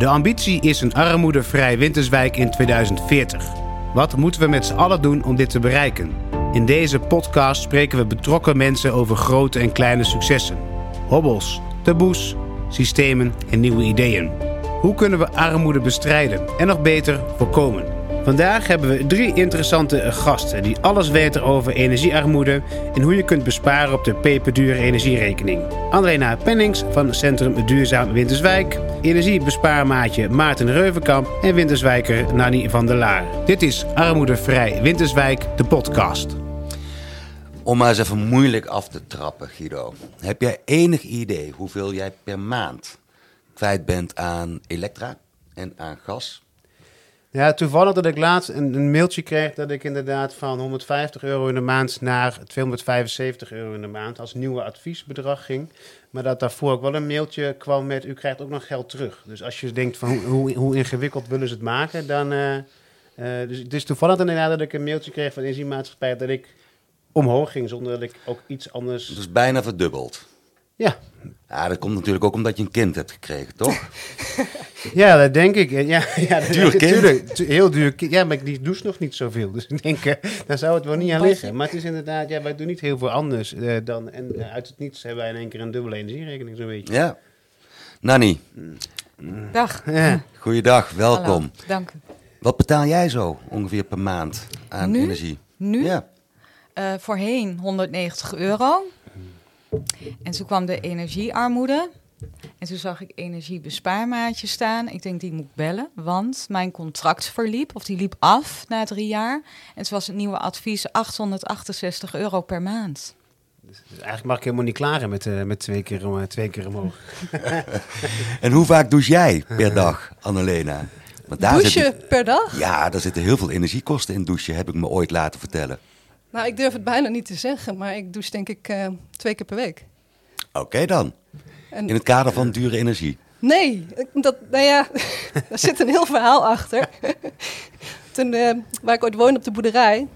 De ambitie is een armoedevrij Winterswijk in 2040. Wat moeten we met z'n allen doen om dit te bereiken? In deze podcast spreken we betrokken mensen over grote en kleine successen. Hobbels, taboes, systemen en nieuwe ideeën. Hoe kunnen we armoede bestrijden en nog beter voorkomen? Vandaag hebben we drie interessante gasten die alles weten over energiearmoede en hoe je kunt besparen op de peperdure energierekening. Andrena Pennings van Centrum Duurzaam Winterswijk, energiebespaarmaatje Maarten Reuvenkamp en Winterswijker Nanny van der Laar. Dit is Armoedevrij Winterswijk, de podcast. Om maar eens even moeilijk af te trappen, Guido. Heb jij enig idee hoeveel jij per maand kwijt bent aan elektra en aan gas? Ja, toevallig dat ik laatst een, mailtje kreeg dat ik inderdaad van 150 euro in de maand naar 275 euro in de maand als nieuwe adviesbedrag ging. Maar dat daarvoor ook wel een mailtje kwam met u krijgt ook nog geld terug. Dus als je denkt van hoe, hoe ingewikkeld willen ze het maken, dan... Uh, uh, dus het is toevallig inderdaad dat ik een mailtje kreeg van Energiemaatschappij dat ik omhoog ging zonder dat ik ook iets anders... Dus bijna verdubbeld. Ja. Ja, dat komt natuurlijk ook omdat je een kind hebt gekregen, toch? ja, dat denk ik. Ja, ja, duur kind. heel duur kind. Ja, maar die douche nog niet zoveel. Dus ik denk, uh, daar zou het wel niet aan liggen. Maar het is inderdaad, ja, wij doen niet heel veel anders uh, dan... En uh, uit het niets hebben wij in één keer een dubbele energierekening, zo'n beetje. Ja. Nanny. Dag. Ja. Goeiedag, welkom. Hallo, dank u. Wat betaal jij zo ongeveer per maand aan nu? energie? Nu? Ja. voorheen 190 euro. En toen kwam de energiearmoede. En toen zag ik energiebespaarmaatje staan. Ik denk, die moet bellen, want mijn contract verliep, of die liep af na drie jaar. En toen was het nieuwe advies 868 euro per maand. Dus eigenlijk mag ik helemaal niet klaren met, uh, met twee, keer, uh, twee keer omhoog. en hoe vaak douche jij per dag, Annelena? Want daar douchen per dag? Ja, daar zitten heel veel energiekosten in douchen, heb ik me ooit laten vertellen. Nou, ik durf het bijna niet te zeggen, maar ik douche denk ik uh, twee keer per week. Oké dan. En, in het kader van dure energie? Nee, dat, nou ja, daar zit een heel verhaal achter. Toen, uh, waar ik ooit woonde op de boerderij,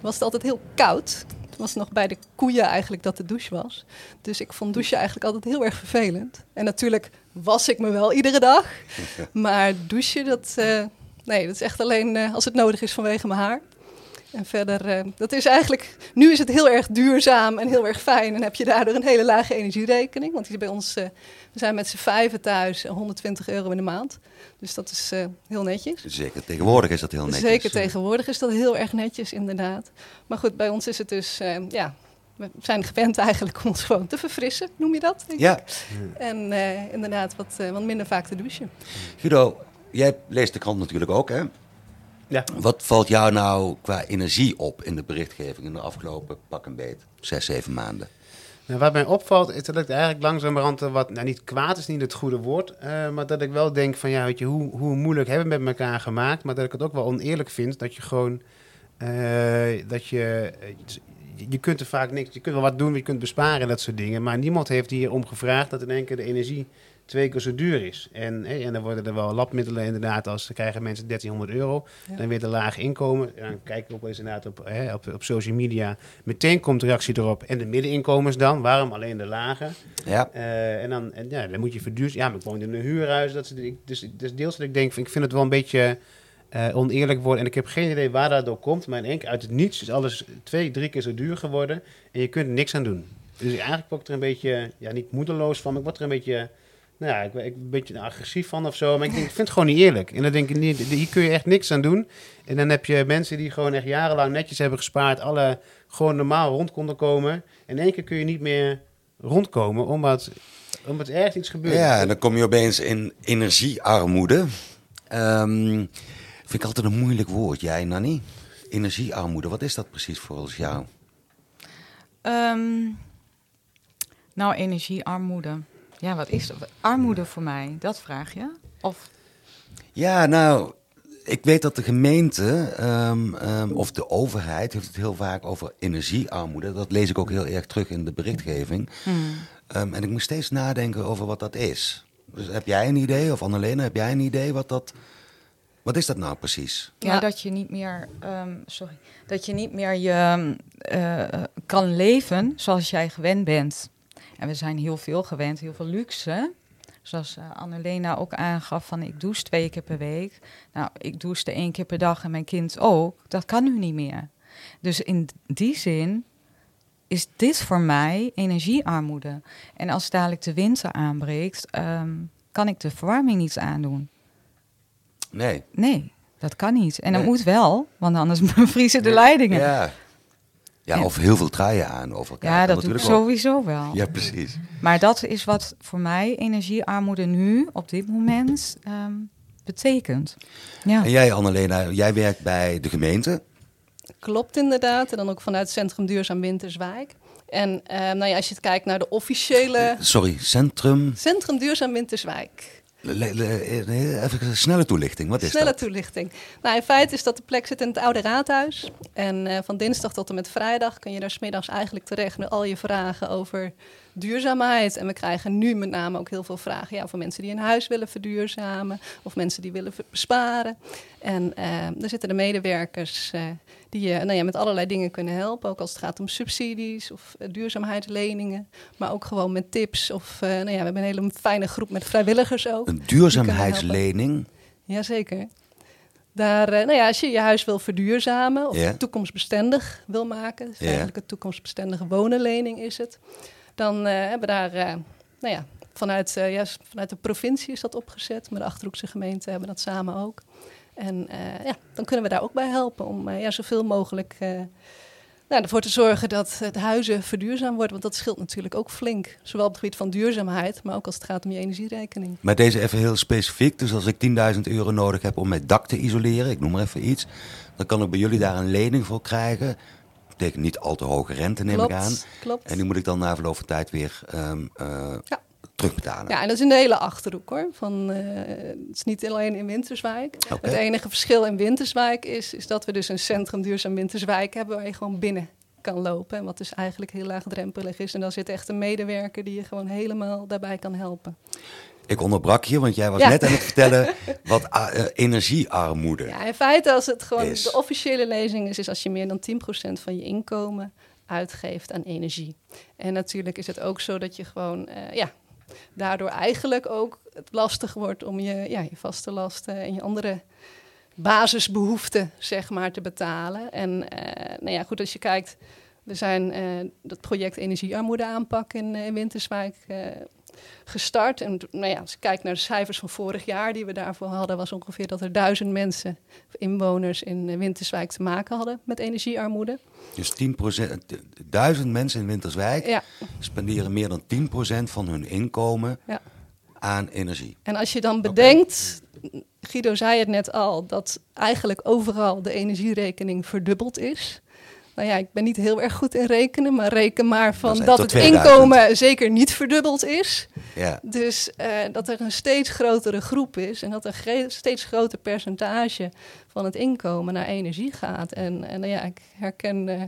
was het altijd heel koud. Toen was het nog bij de koeien eigenlijk dat de douche was. Dus ik vond douchen eigenlijk altijd heel erg vervelend. En natuurlijk was ik me wel iedere dag. Maar douchen, dat, uh, nee, dat is echt alleen als het nodig is vanwege mijn haar. En verder, uh, dat is eigenlijk, nu is het heel erg duurzaam en heel erg fijn. En heb je daardoor een hele lage energierekening. Want die bij ons, uh, we zijn met z'n vijven thuis, 120 euro in de maand. Dus dat is uh, heel netjes. Zeker tegenwoordig is dat heel netjes. Zeker tegenwoordig is dat heel erg netjes, inderdaad. Maar goed, bij ons is het dus, ja, we zijn gewend eigenlijk om ons gewoon te verfrissen, noem je dat? Denk ja. Ik. En inderdaad wat, wat minder vaak te douchen. Guido, jij leest de krant natuurlijk ook, hè? Ja. Wat valt jou nou qua energie op in de berichtgeving in de afgelopen pak een beet, zes, zeven maanden? Nou, wat mij opvalt is dat ik eigenlijk langzamerhand wat, nou niet kwaad is niet het goede woord, uh, maar dat ik wel denk van ja, weet je, hoe, hoe moeilijk hebben we met elkaar gemaakt, maar dat ik het ook wel oneerlijk vind dat je gewoon, uh, dat je, je kunt er vaak niks, je kunt wel wat doen, je kunt besparen en dat soort dingen, maar niemand heeft hier om gevraagd dat in één keer de energie twee keer zo duur is. En, en dan worden er wel labmiddelen inderdaad, als dan krijgen mensen 1300 euro. Dan weer de laag inkomen. En dan kijk ik ook eens inderdaad op, hè, op, op social media. Meteen komt de reactie erop. En de middeninkomens dan? Waarom alleen de lage? Ja. Uh, en dan, en, ja, dan moet je verduurzamen. Ja, maar ik woon in een huurhuis. Dat is, dus, dus deels dat ik denk, ik vind het wel een beetje... Uh, oneerlijk worden. En ik heb geen idee waar dat door komt. Maar in één keer uit het niets is alles twee, drie keer zo duur geworden. En je kunt er niks aan doen. Dus eigenlijk word ik er een beetje, ja, niet moedeloos van, maar ik word er een beetje nou ja, ik, ben een beetje agressief van of zo. Maar ik, denk, ik vind het gewoon niet eerlijk. En dan denk ik, niet, hier kun je echt niks aan doen. En dan heb je mensen die gewoon echt jarenlang netjes hebben gespaard. Alle gewoon normaal rond konden komen. En in één keer kun je niet meer rondkomen, omdat, omdat er ergens iets gebeurt. Ja, en dan kom je opeens in energiearmoede. Um, vind ik altijd een moeilijk woord. Jij, Nanny? Energiearmoede, wat is dat precies volgens jou? Um, nou, energiearmoede. Ja, wat is armoede voor mij? Dat vraag je? Of... Ja, nou, ik weet dat de gemeente um, um, of de overheid heeft het heel vaak over energiearmoede. Dat lees ik ook heel erg terug in de berichtgeving. Hmm. Um, en ik moet steeds nadenken over wat dat is. Dus heb jij een idee, of Annelena, heb jij een idee wat dat... Wat is dat nou precies? Ja, dat je niet meer, sorry, dat je niet meer je uh, kan leven zoals jij gewend bent. En we zijn heel veel gewend, heel veel luxe. zoals uh, Annelena ook aangaf, van ik douche twee keer per week. Nou, ik douche één keer per dag en mijn kind ook. Dat kan nu niet meer. Dus in die zin is dit voor mij energiearmoede. En als dadelijk de winter aanbreekt, ehm, kan ik de verwarming niet aandoen. Nee. Nee, dat kan niet. En dat moet wel, want anders bevriezen de leidingen. Ja. Ja, of heel veel traaien aan over elkaar. Ja, dat doe ik sowieso wel. Ja, precies. Maar dat is wat voor mij energiearmoede nu, op dit moment, ehm, betekent. Ja. En jij, Annalena, jij werkt bij de gemeente. Klopt inderdaad. En dan ook vanuit Centrum Duurzaam Winterswijk. En uh, nou ja, als je kijkt naar de officiële... Sorry, Centrum... Centrum Duurzaam Winterswijk. Even een snelle toelichting. Wat is snelle toelichting. Nou, in feite is dat de plek zit in het oude raadhuis. En uh, van dinsdag tot en met vrijdag kun je daar smiddags eigenlijk terecht met al je vragen over duurzaamheid. En we krijgen nu met name ook heel veel vragen ja, van mensen die een huis willen verduurzamen of mensen die willen besparen. En uh, er zitten de medewerkers uh, die je nou ja, met allerlei dingen kunnen helpen. Ook als het gaat om subsidies of uh, duurzaamheidsleningen. Maar ook gewoon met tips. Of nou ja, we hebben een hele fijne groep met vrijwilligers ook. Een duurzaamheidslening? Jazeker. Daar, nou ja, als je je huis wil verduurzamen of yeah. toekomstbestendig wil maken, dus yeah. eigenlijk een toekomstbestendige wonenlening is het, dan hebben we daar, nou ja, vanuit, vanuit de provincie is dat opgezet, maar de Achterhoekse gemeenten hebben dat samen ook. En uh, ja, dan kunnen we daar ook bij helpen om uh, ja, zoveel mogelijk uh, nou, ervoor te zorgen dat het huizen verduurzaam wordt. Want dat scheelt natuurlijk ook flink. Zowel op het gebied van duurzaamheid, maar ook als het gaat om je energierekening. Maar deze even heel specifiek. Dus als ik 10.000 euro nodig heb om mijn dak te isoleren, ik noem maar even iets. Dan kan ik bij jullie daar een lening voor krijgen. Dat betekent niet al te hoge rente, neem klopt, ik aan. Klopt. En die moet ik dan na verloop van tijd weer um, ja terugbetalen. Ja, en dat is in de hele achterhoek hoor. Van, uh, het is niet alleen in Winterswijk. Okay. Het enige verschil in Winterswijk is, is dat we dus een centrum duurzaam Winterswijk hebben waar je gewoon binnen kan lopen. En wat dus eigenlijk heel laagdrempelig is. En dan zit echt een medewerker die je gewoon helemaal daarbij kan helpen. Ik onderbrak je, want jij was ja. net aan het vertellen wat uh, energiearmoede Ja, in feite als het gewoon is. de officiële lezing is, is als je meer dan 10% van je inkomen uitgeeft aan energie. En natuurlijk is het ook zo dat je gewoon, uh, ja, daardoor eigenlijk ook het lastig wordt om je, ja, je vaste lasten en je andere basisbehoeften zeg maar, te betalen. En uh, nou ja, goed, als je kijkt, we zijn uh, dat project energiearmoede aanpak in, in Winterswijk uh, gestart. En nou ja, als je kijkt naar de cijfers van vorig jaar die we daarvoor hadden, was ongeveer dat er duizend mensen, inwoners in Winterswijk te maken hadden met energiearmoede. Dus 10%, duizend mensen in Winterswijk ja. Spenderen meer dan 10% van hun inkomen ja. aan energie. En als je dan bedenkt, okay. Guido zei het net al, dat eigenlijk overal de energierekening verdubbeld is. Nou ja, ik ben niet heel erg goed in rekenen, maar reken maar van dat, dat het 2000. inkomen zeker niet verdubbeld is. Ja. Dus uh, dat er een steeds grotere groep is en dat een steeds groter percentage van het inkomen naar energie gaat. En, en nou ja, ik herken uh,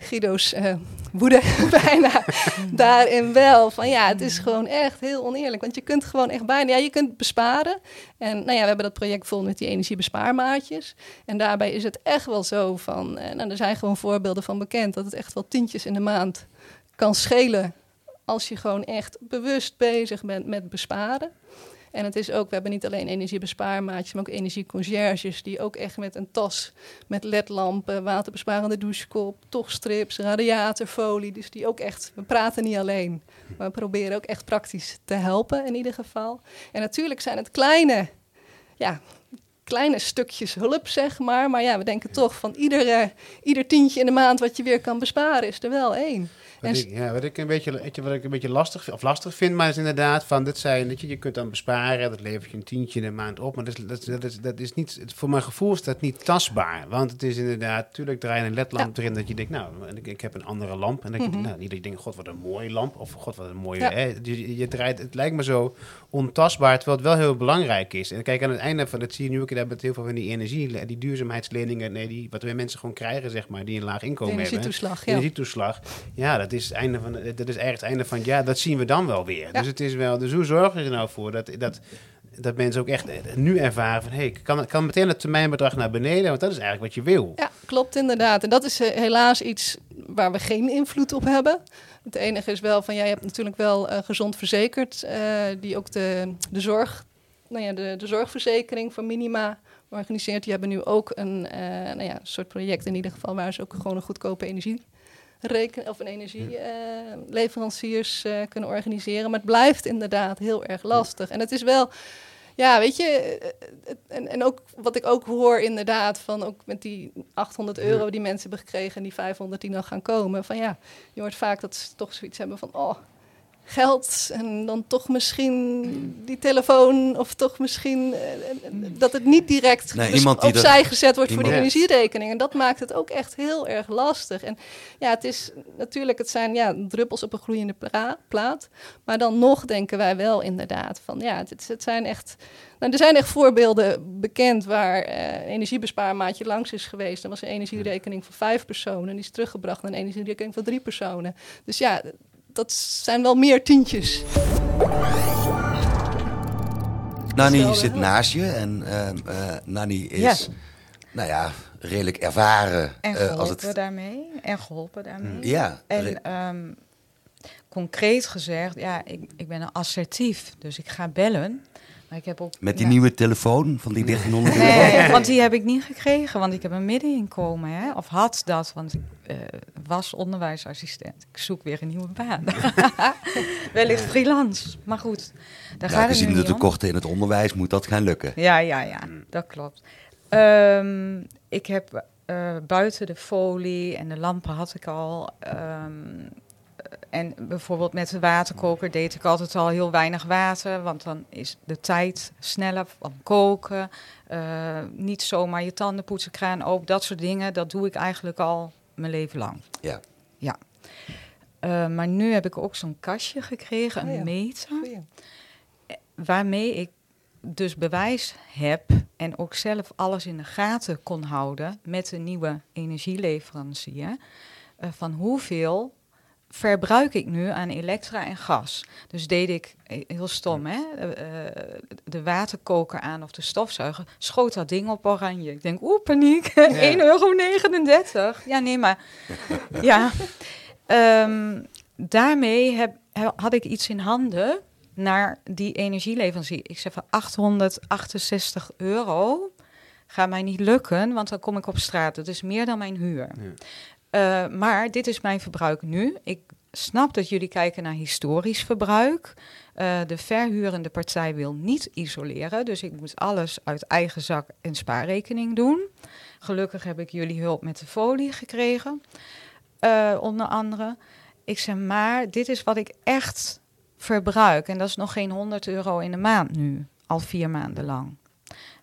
Guido's uh, woede bijna daarin wel. Van ja, het is gewoon echt heel oneerlijk. Want je kunt gewoon echt bijna, ja, je kunt besparen. En nou ja, we hebben dat project vol met die energiebespaarmaatjes. En daarbij is het echt wel zo van, uh, nou, er zijn gewoon voorbeelden van bekend, dat het echt wel tientjes in de maand kan schelen. Als je gewoon echt bewust bezig bent met besparen. En het is ook, we hebben niet alleen energiebespaarmaatjes, maar ook energieconcierges die ook echt met een tas met ledlampen, waterbesparende douchekop, tochtstrips, radiatorfolie. Dus die ook echt, we praten niet alleen, maar we proberen ook echt praktisch te helpen in ieder geval. En natuurlijk zijn het kleine, ja, kleine stukjes hulp, zeg maar. Maar ja, we denken toch van iedere, ieder tientje in de maand wat je weer kan besparen, is er wel één. Wat ik, ja, wat ik een beetje, wat ik een beetje lastig, of lastig vind, maar is inderdaad van dit zijn, dat je, je kunt dan besparen, dat levert je een tientje in de maand op, maar dat is, dat, dat is, dat is niet, voor mijn gevoel is dat niet tastbaar, want het is inderdaad, natuurlijk draai je een ledlamp ja. erin dat je denkt, nou, ik, ik heb een andere lamp en dat Mhm. je, nou, niet dat je denkt, god wat een mooie lamp, of god wat een mooie, hè, je, je draait, het lijkt me zo ontastbaar, terwijl het wel heel belangrijk is. En kijk aan het einde van, dat zie je nu ook, met heel veel van die energie, die duurzaamheidsleningen, nee, die, wat we mensen gewoon krijgen, zeg maar, die een laag inkomen hebben. Energietoeslag, ja. Energietoeslag, ja, dat is het einde van, dat is eigenlijk het einde van, ja, dat zien we dan wel weer. Ja. Dus het is wel, dus hoe zorg je er nou voor dat, dat, dat mensen ook echt nu ervaren van, hé, hey, kan, kan meteen het termijnbedrag naar beneden, want dat is eigenlijk wat je wil. Ja, klopt inderdaad. En dat is uh, helaas iets waar we geen invloed op hebben. Het enige is wel van, ja, je hebt natuurlijk wel eh, gezond verzekerd, eh, die ook de, de zorg, nou ja, de, de zorgverzekering van Minima organiseert. Die hebben nu ook een eh, nou ja, soort project in ieder geval, waar ze ook gewoon een goedkope energie reken of een energieleveranciers uh, kunnen organiseren. Maar het blijft inderdaad heel erg lastig. En het is wel ja, weet je, eh, en, en ook wat ik ook hoor inderdaad, van ook met die 800 euro die mensen hebben gekregen en die 500 die nog gaan komen, van ja, je hoort vaak dat ze toch zoiets hebben van, oh, geld en dan toch misschien die telefoon of toch misschien uh, dat het niet direct Nee, dus opzij gezet wordt voor die energierekening. En dat maakt het ook echt heel erg lastig. En ja, het is natuurlijk, het zijn ja, druppels op een gloeiende plaat. Maar dan nog denken wij wel inderdaad van ja, het, het zijn echt. Nou, er zijn echt voorbeelden bekend waar eh, een energiebespaarmaatje langs is geweest. Er was een energierekening van vijf personen. Die is teruggebracht naar een energierekening van drie personen. Dus ja, dat zijn wel meer tientjes. Nani Stel, zit naast je en ehm, eh, Nani is, nou ja, redelijk ervaren. En eh, geholpen als het, daarmee. En geholpen daarmee. ja, re- En ehm, concreet gezegd, ja, ik, ik ben assertief. Dus ik ga bellen. Ik heb ook... met die ja. nieuwe telefoon van die 1300 euro. Nee, want die heb ik niet gekregen, want ik heb een middeninkomen, hè? of had dat, want ik eh, was onderwijsassistent. Ik zoek weer een nieuwe baan. Wellicht freelance, maar goed, daar Ja, gaat gezien de tekorten in het onderwijs moet dat gaan lukken. Ja, ja, ja, dat klopt. Ehm, ik heb eh, buiten de folie en de lampen had ik al. ehm, en bijvoorbeeld met de waterkoker deed ik altijd al heel weinig water, want dan is de tijd sneller van koken. Eh, niet zomaar je tanden poetsen, kraan open, dat soort dingen. Dat doe ik eigenlijk al mijn leven lang. Ja. Ja. Eh, maar nu heb ik ook zo'n kastje gekregen, een Oh ja. meter waarmee ik dus bewijs heb en ook zelf alles in de gaten kon houden met de nieuwe energieleverancier. eh, van hoeveel verbruik ik nu aan elektra en gas. Dus deed ik, eh, heel stom hè, eh, de waterkoker aan of de stofzuiger, schoot dat ding op oranje. Ik denk, oeh, paniek, 1,39 euro. Ja, nee, maar ja. Ehm, daarmee heb, he- had ik iets in handen naar die energieleverancier. Ik zeg van 868 euro gaat mij niet lukken, want dan kom ik op straat. Dat is meer dan mijn huur. Eh, maar dit is mijn verbruik nu. Ik snap dat jullie kijken naar historisch verbruik. Eh, de verhurende partij wil niet isoleren, dus ik moet alles uit eigen zak en spaarrekening doen. Gelukkig heb ik jullie hulp met de folie gekregen, eh, onder andere. Ik zeg maar, dit is wat ik echt verbruik. En dat is nog geen 100 euro in de maand nu, al vier maanden lang.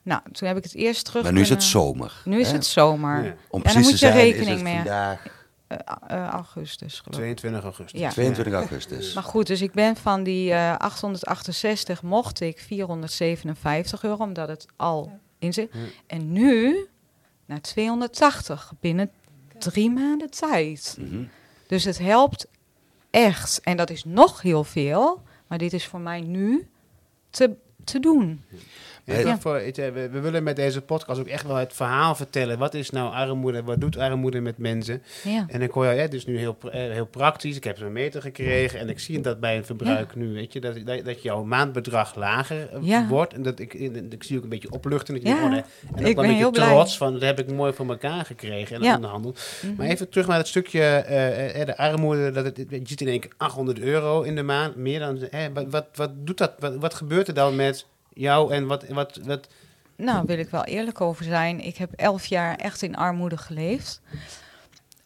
Nou, toen heb ik het eerst terug. Maar nu is het zomer. Nu is hè? het zomer. Ja. Om En dan precies moet te je zijn rekening is het mee- vandaag Eh, eh, augustus, geloof ik. 22 augustus. Ja. 22 augustus. Maar goed, dus ik ben van die eh 868 mocht ik 457 euro, omdat het al in zit. Ja. En nu naar 280 binnen drie maanden tijd. Mhm. Dus het helpt echt. En dat is nog heel veel, maar dit is voor mij nu te, te doen. Ja, Ja. voor, het, we, we willen met deze podcast ook echt wel het verhaal vertellen. Wat is nou armoede? Wat doet armoede met mensen? Ja. En ik hoor jou, hè, dus nu heel, eh, heel praktisch. Ik heb zo'n meter gekregen en ik zie dat bij een verbruik nu, weet je, dat, dat, dat jouw maandbedrag lager eh, Ja. wordt. En dat ik, ik, ik zie ook een beetje opluchten. Dat je Ja. oh, nee. en ook Ik ben een beetje blij. trots van, dat heb ik mooi voor elkaar gekregen en Ja. onderhandeld. Mhm. Maar even terug naar het stukje, eh, de armoede, dat het, je ziet in één keer 800 euro in de maand, meer dan, wat, wat, wat doet dat, wat, wat gebeurt er dan met jou en wat, wat, wat Nou, wil ik wel eerlijk over zijn. Ik heb elf jaar echt in armoede geleefd.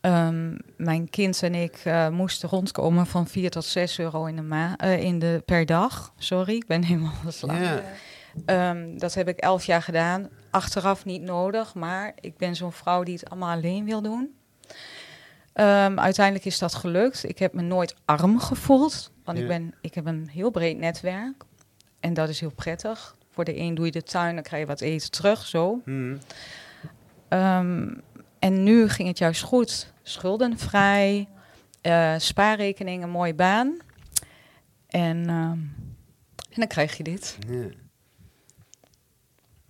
Ehm, mijn kind en ik eh, moesten rondkomen van 4 tot 6 euro in de, ma eh, in de per dag. Sorry, ik ben helemaal ja. Ehm, dat heb ik elf jaar gedaan. Achteraf niet nodig, maar ik ben zo'n vrouw die het allemaal alleen wil doen. Ehm, uiteindelijk is dat gelukt. Ik heb me nooit arm gevoeld, want ik, ben, ik heb een heel breed netwerk. En dat is heel prettig. Voor de een doe je de tuin, dan krijg je wat eten terug, zo. Mhm. Ehm, en nu ging het juist goed. Schuldenvrij, eh, spaarrekening, een mooie baan. En, ehm, en dan krijg je dit. Ja.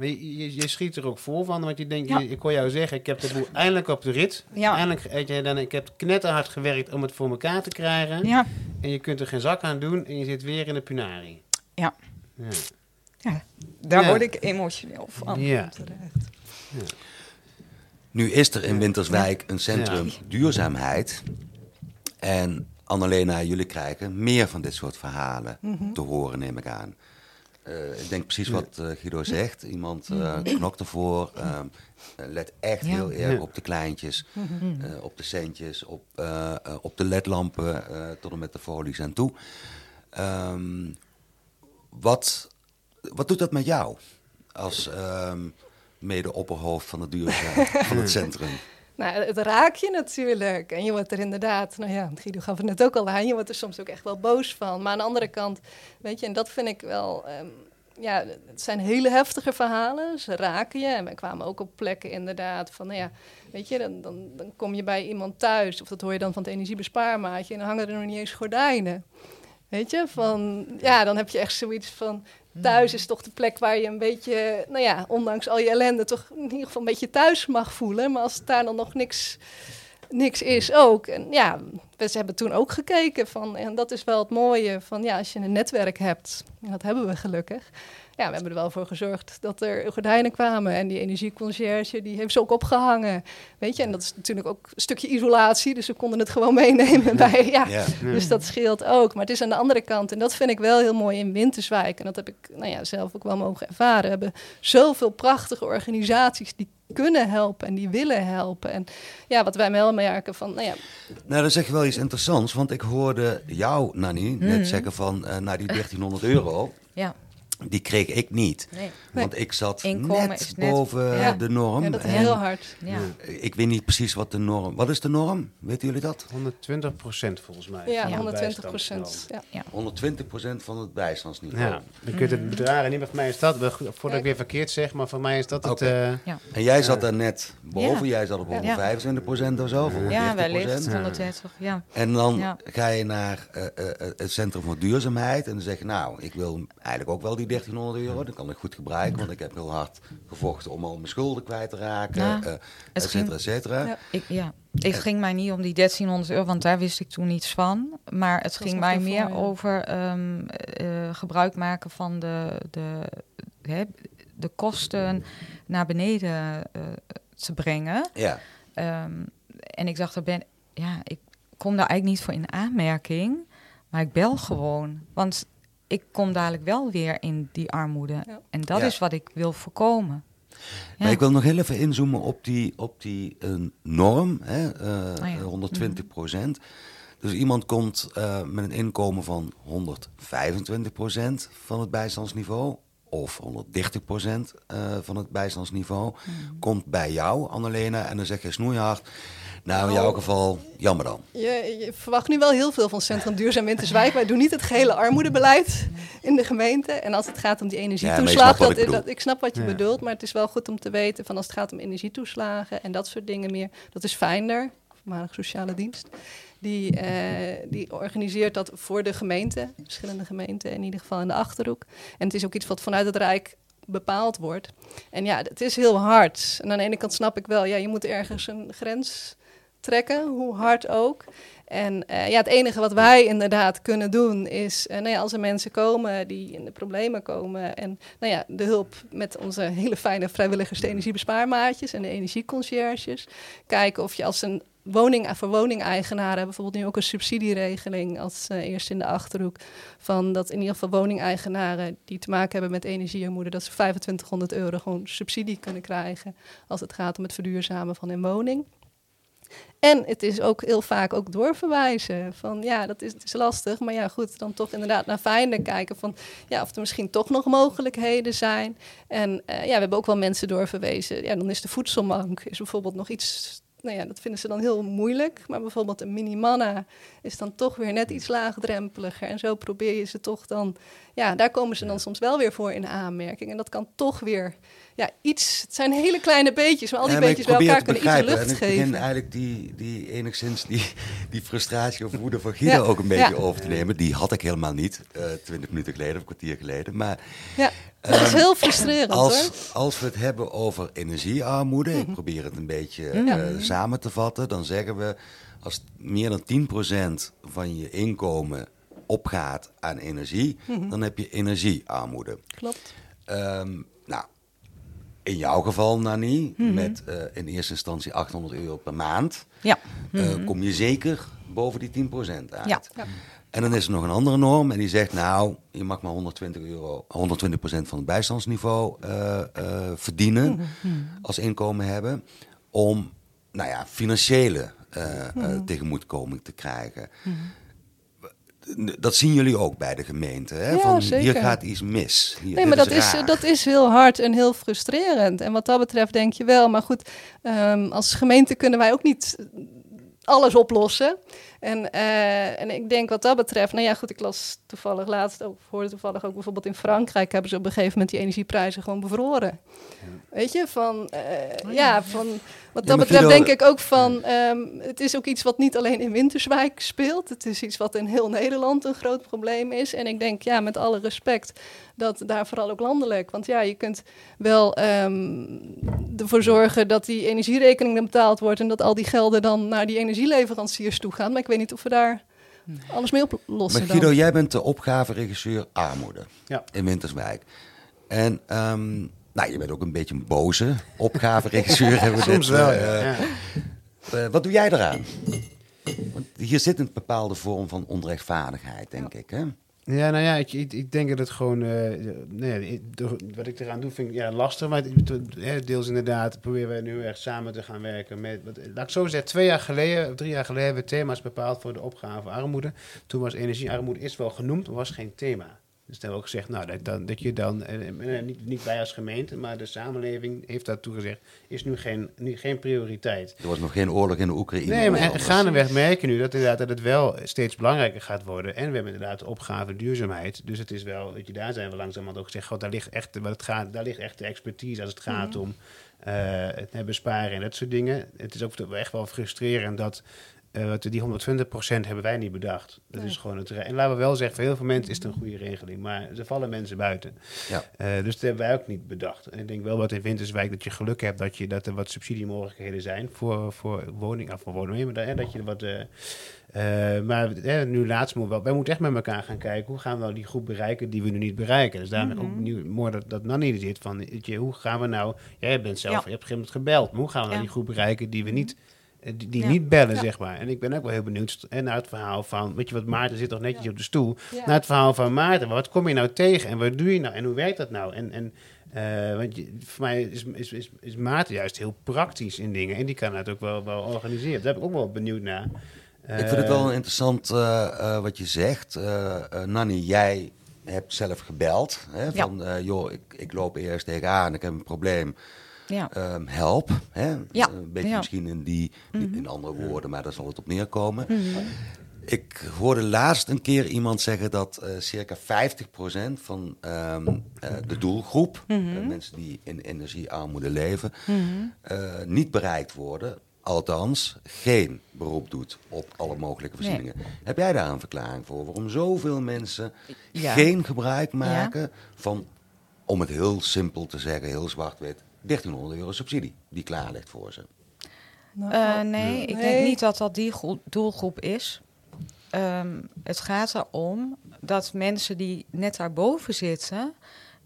Je, je, je schiet er ook vol van, want je denkt, Ja. je- ik hoor jou zeggen, ik heb de boel eindelijk op de rit. Ja. Eindelijk, je, dan, ik heb knetterhard gewerkt om het voor elkaar te krijgen. Ja, En je kunt er geen zak aan doen en je zit weer in de punari. Ja. Ja. ja. daar Ja. word ik emotioneel van. Ja. Terecht. Nu is er in Winterswijk een centrum Ja. duurzaamheid. En Annalena, jullie krijgen meer van dit soort verhalen te horen, neem ik aan. Eh, ik denk precies wat eh, Guido zegt. Iemand eh, knokt ervoor. let echt Ja. heel erg Ja. op de kleintjes, eh, op de centjes, op, op de ledlampen eh, tot en met de folies en toe. Ehm, wat, wat doet dat met jou als ehm, mede-opperhoofd van het duurzaam van het centrum? Nou, het raakt je natuurlijk. En je wordt er inderdaad, nou ja, Guido gaf het net ook al aan, je wordt er soms ook echt wel boos van. Maar aan de andere kant, weet je, en dat vind ik wel, ehm, ja, het zijn hele heftige verhalen. Ze raken je. En wij kwamen ook op plekken inderdaad van, nou ja, weet je, dan, dan, dan kom je bij iemand thuis, of dat hoor je dan van het energiebespaarmaatje, en dan hangen er nog niet eens gordijnen. Weet je, van, ja, dan heb je echt zoiets van, thuis is toch de plek waar je een beetje, nou ja, ondanks al je ellende, toch in ieder geval een beetje thuis mag voelen. Maar als het daar dan nog niks, niks is ook. En ja, we ze hebben toen ook gekeken van, en dat is wel het mooie van, ja, als je een netwerk hebt, en dat hebben we gelukkig. Ja, we hebben er wel voor gezorgd dat er gordijnen kwamen. En die energieconcierge, die heeft ze ook opgehangen. Weet je, en dat is natuurlijk ook een stukje isolatie. Dus we konden het gewoon meenemen bij, ja, Ja. dus dat scheelt ook. Maar het is aan de andere kant, en dat vind ik wel heel mooi in Winterswijk. En dat heb ik nou ja, zelf ook wel mogen ervaren. We hebben zoveel prachtige organisaties die kunnen helpen en die willen helpen. En ja, wat wij wel merken van, nou ja, Nou, dan zeg je wel iets interessants, want ik hoorde jou, Nanny, net zeggen van, eh nou die 1300 euro, Ja, die kreeg ik niet. nee. Want ik zat Inkomen net, boven Ja. de norm. ja dat is heel hard. Ja. Ik weet niet precies wat de norm... Wat is de norm? Weten jullie dat? 120 procent volgens mij. Ja, van de 120 procent. Ja. 120% van het bijstandsniveau. Ja, je kunt het bedragen niet, maar voor mij is dat, voordat ik weer verkeerd zeg, maar voor mij is dat het... Oké. eh, En jij zat daar net boven, Ja. jij zat op Ja. 125% of zo, of 140 Ja, wellicht. Ja. 130, ja. En dan Ja. ga je naar eh, eh, eh, het Centrum voor Duurzaamheid en dan zeg je, nou, ik wil eigenlijk ook wel die 1300 euro. Dat kan ik goed gebruiken, want ik heb heel hard gevochten om al mijn schulden kwijt te raken, Ja, eh, het et cetera, et cetera. Ja. Ik, ja. ik ging mij niet om die 1300 euro, want daar wist ik toen niets van. Maar het ging mij meer ja. over ehm, eh, gebruik maken van de, de, hè, de kosten naar beneden eh, te brengen. Ja. Ehm, en ik dacht, er ben, ja, ik kom daar eigenlijk niet voor in aanmerking, maar ik bel gewoon. Want ik kom dadelijk wel weer in die armoede. Ja. En dat Ja. is wat ik wil voorkomen. Maar Ja. ik wil nog heel even inzoomen op die, op die eh, norm, hè, eh, Oh ja. 120 procent. Dus iemand komt eh, met een inkomen van 125 procent van het bijstandsniveau, of 130 procent eh, van het bijstandsniveau, Hmm. komt bij jou, Annalena, en dan zeg je snoeihard, nou in Nou. jouw geval, jammer dan. Je, je verwacht nu wel heel veel van Centrum Duurzaam Winterswijk. Wij doen niet het gehele armoedebeleid in de gemeente. En als het gaat om die Ja, maar je energietoeslag, snapt wat dat, ik dat, ik snap wat je Ja. bedoelt. Maar het is wel goed om te weten van als het gaat om energietoeslagen en dat soort dingen meer. Dat is Finder, voormalig sociale dienst. Die, eh, die organiseert dat voor de gemeente, verschillende gemeenten, in ieder geval in de Achterhoek. En het is ook iets wat vanuit het Rijk bepaald wordt. En ja, het is heel hard. En aan de ene kant snap ik wel, ja, je moet ergens een grens trekken, hoe hard ook. En eh, ja, het enige wat wij inderdaad kunnen doen is, eh, nou ja, als er mensen komen die in de problemen komen en nou ja, de hulp met onze hele fijne vrijwilligers, de energiebespaarmaatjes en de energieconcierges, kijken of je als een woning voor woningeigenaren bijvoorbeeld nu ook een subsidieregeling als eh, eerst in de achterhoek van dat in ieder geval woningeigenaren die te maken hebben met energiearmoede dat ze 2500 euro gewoon subsidie kunnen krijgen als het gaat om het verduurzamen van hun woning. En het is ook heel vaak ook doorverwijzen. Van ja, dat is, is lastig. Maar ja, goed, dan toch inderdaad naar Finder kijken. Van ja, of er misschien toch nog mogelijkheden zijn. En eh, ja, we hebben ook wel mensen doorverwezen. Ja, dan is de voedselbank is bijvoorbeeld nog iets. Nou ja, dat vinden ze dan heel moeilijk. Maar bijvoorbeeld een mini-manna is dan toch weer net iets laagdrempeliger. En zo probeer je ze toch dan ja, daar komen ze dan soms wel weer voor in aanmerking. En dat kan toch weer ja, iets. Het zijn hele kleine beetjes, maar al die Ja, maar ik beetjes bij elkaar kunnen iets lucht en ik begin geven. eigenlijk die, die enigszins die, die frustratie of woede van Guido Ja, ook een beetje ja. over te nemen. Die had ik helemaal niet, eh twintig minuten geleden of een kwartier geleden. Maar Ja, dat is heel frustrerend hoor. Ehm, als, als we het hebben over energiearmoede, ik probeer het een beetje eh, samen te vatten, dan zeggen we als meer dan 10% van je inkomen opgaat aan energie, dan heb je energiearmoede. Klopt. Ehm, nou, in jouw geval, Nani, met eh, in eerste instantie 800 euro per maand, Ja. eh, kom je zeker boven die 10% uit. Ja. Ja. En dan is er nog een andere norm en die zegt, nou, je mag maar 120 euro, 120% van het bijstandsniveau eh, verdienen als inkomen hebben, om, nou ja, financiële tegemoetkoming te krijgen. Dat zien jullie ook bij de gemeente. Hè? Ja, Van, Hier gaat iets mis. Hier, Nee, maar dat is, dat is heel hard en heel frustrerend. En wat dat betreft denk je wel. Maar goed, ehm, als gemeente kunnen wij ook niet alles oplossen. En, eh, en ik denk wat dat betreft, nou ja, goed, ik las toevallig laatst ook, of hoorde toevallig ook bijvoorbeeld in Frankrijk hebben ze op een gegeven moment die energieprijzen gewoon bevroren. Weet je, van, eh, ja, van wat dat betreft denk ik ook van, ehm, het is ook iets wat niet alleen in Winterswijk speelt. Het is iets wat in heel Nederland een groot probleem is. En ik denk, ja, met alle respect, dat daar vooral ook landelijk. Want ja, je kunt wel ehm, ervoor zorgen dat die energierekening dan betaald wordt en dat al die gelden dan naar die energieleveranciers toe gaan. Maar ik weet niet of we daar alles mee oplossen. Maar dan. Guido, jij bent de opgaveregisseur armoede Ja. in Winterswijk. En ehm, nou, je bent ook een beetje een boze opgaveregisseur. hebben we Soms net, wel, eh, ja. eh, wat doe jij eraan? Want hier zit een bepaalde vorm van onrechtvaardigheid, denk ik. Hè? Ja, nou ja, ik, ik, denk dat het gewoon... eh, nee, door- wat ik eraan doe vind ik ja, lastig. Maar deels inderdaad proberen wij nu echt samen te gaan werken met... Wat, laat ik zo zeggen, twee jaar geleden, of drie jaar geleden... hebben we thema's bepaald voor de opgave armoede. Toen was energiearmoede is wel genoemd, was geen thema. Dus hebben we ook gezegd, nou, dat, dat, dat je dan... eh, eh, niet, niet wij als gemeente, maar de samenleving heeft daartoe gezegd... is nu geen, nu geen prioriteit. Er was nog geen oorlog in de Oekraïne. Nee, maar gaandeweg merken nu dat, inderdaad, dat het wel steeds belangrijker gaat worden. En we hebben inderdaad de opgave duurzaamheid. Dus het is wel, weet je, daar zijn we langzamerhand ook gezegd, God, daar ligt echt, wat het gaat, daar ligt echt de expertise als het gaat om eh, het besparen en dat soort dingen. Het is ook echt wel frustrerend dat eh, wat die 120% hebben wij niet bedacht. Dat is gewoon het. En laten we wel zeggen, voor heel veel mensen is het een goede regeling, maar er vallen mensen buiten. Ja. Eh, dus dat hebben wij ook niet bedacht. En ik denk wel wat in Winterswijk dat je geluk hebt dat, je, dat er wat subsidiemogelijkheden zijn voor, voor woning, of voor woningen, maar dat, hè, dat je wat. eh, eh, maar hè, nu laatst moeten we wel, wij moeten echt met elkaar gaan kijken hoe gaan we nou die groep bereiken die we nu niet bereiken. Dus daarom ook nieuw, mooi dat, dat Nanny er zit van, je, hoe gaan we nou, jij bent zelf, Ja. je hebt op een gegeven moment gebeld, maar hoe gaan we nou Ja. die groep bereiken die we niet, die, die Ja. niet bellen, Ja. zeg maar. En ik ben ook wel heel benieuwd en naar het verhaal van, weet je wat, Maarten zit toch netjes op de stoel, Ja. naar het verhaal van Maarten, wat kom je nou tegen en wat doe je nou en hoe werkt dat nou? En, en eh, want je, voor mij is, is, is, is Maarten juist heel praktisch in dingen en die kan het ook wel, wel organiseren. Daar ben ik ook wel benieuwd naar. Ik vind het wel interessant eh, eh, wat je zegt. Eh eh, Nanny, jij hebt zelf gebeld. Hè, Ja. van, eh, joh, ik, ik loop eerst tegenaan, ik heb een probleem. Ja. Ehm, help. Hè? Ja, Een beetje misschien in, die, in andere woorden, maar daar zal het op neerkomen. Ik hoorde laatst een keer iemand zeggen dat eh, circa 50% van ehm, eh, de doelgroep, eh, mensen die in energiearmoede leven, niet bereikt worden. Althans, geen beroep doet op alle mogelijke Nee. voorzieningen. Heb jij daar een verklaring voor? Waarom zoveel mensen Ja. geen gebruik maken van, om het heel simpel te zeggen, heel zwart-wit, 1300 euro subsidie die klaar ligt voor ze? Nou, Eh, nee, ik denk niet dat dat die gro- doelgroep is. Ehm, het gaat erom dat mensen die net daarboven zitten,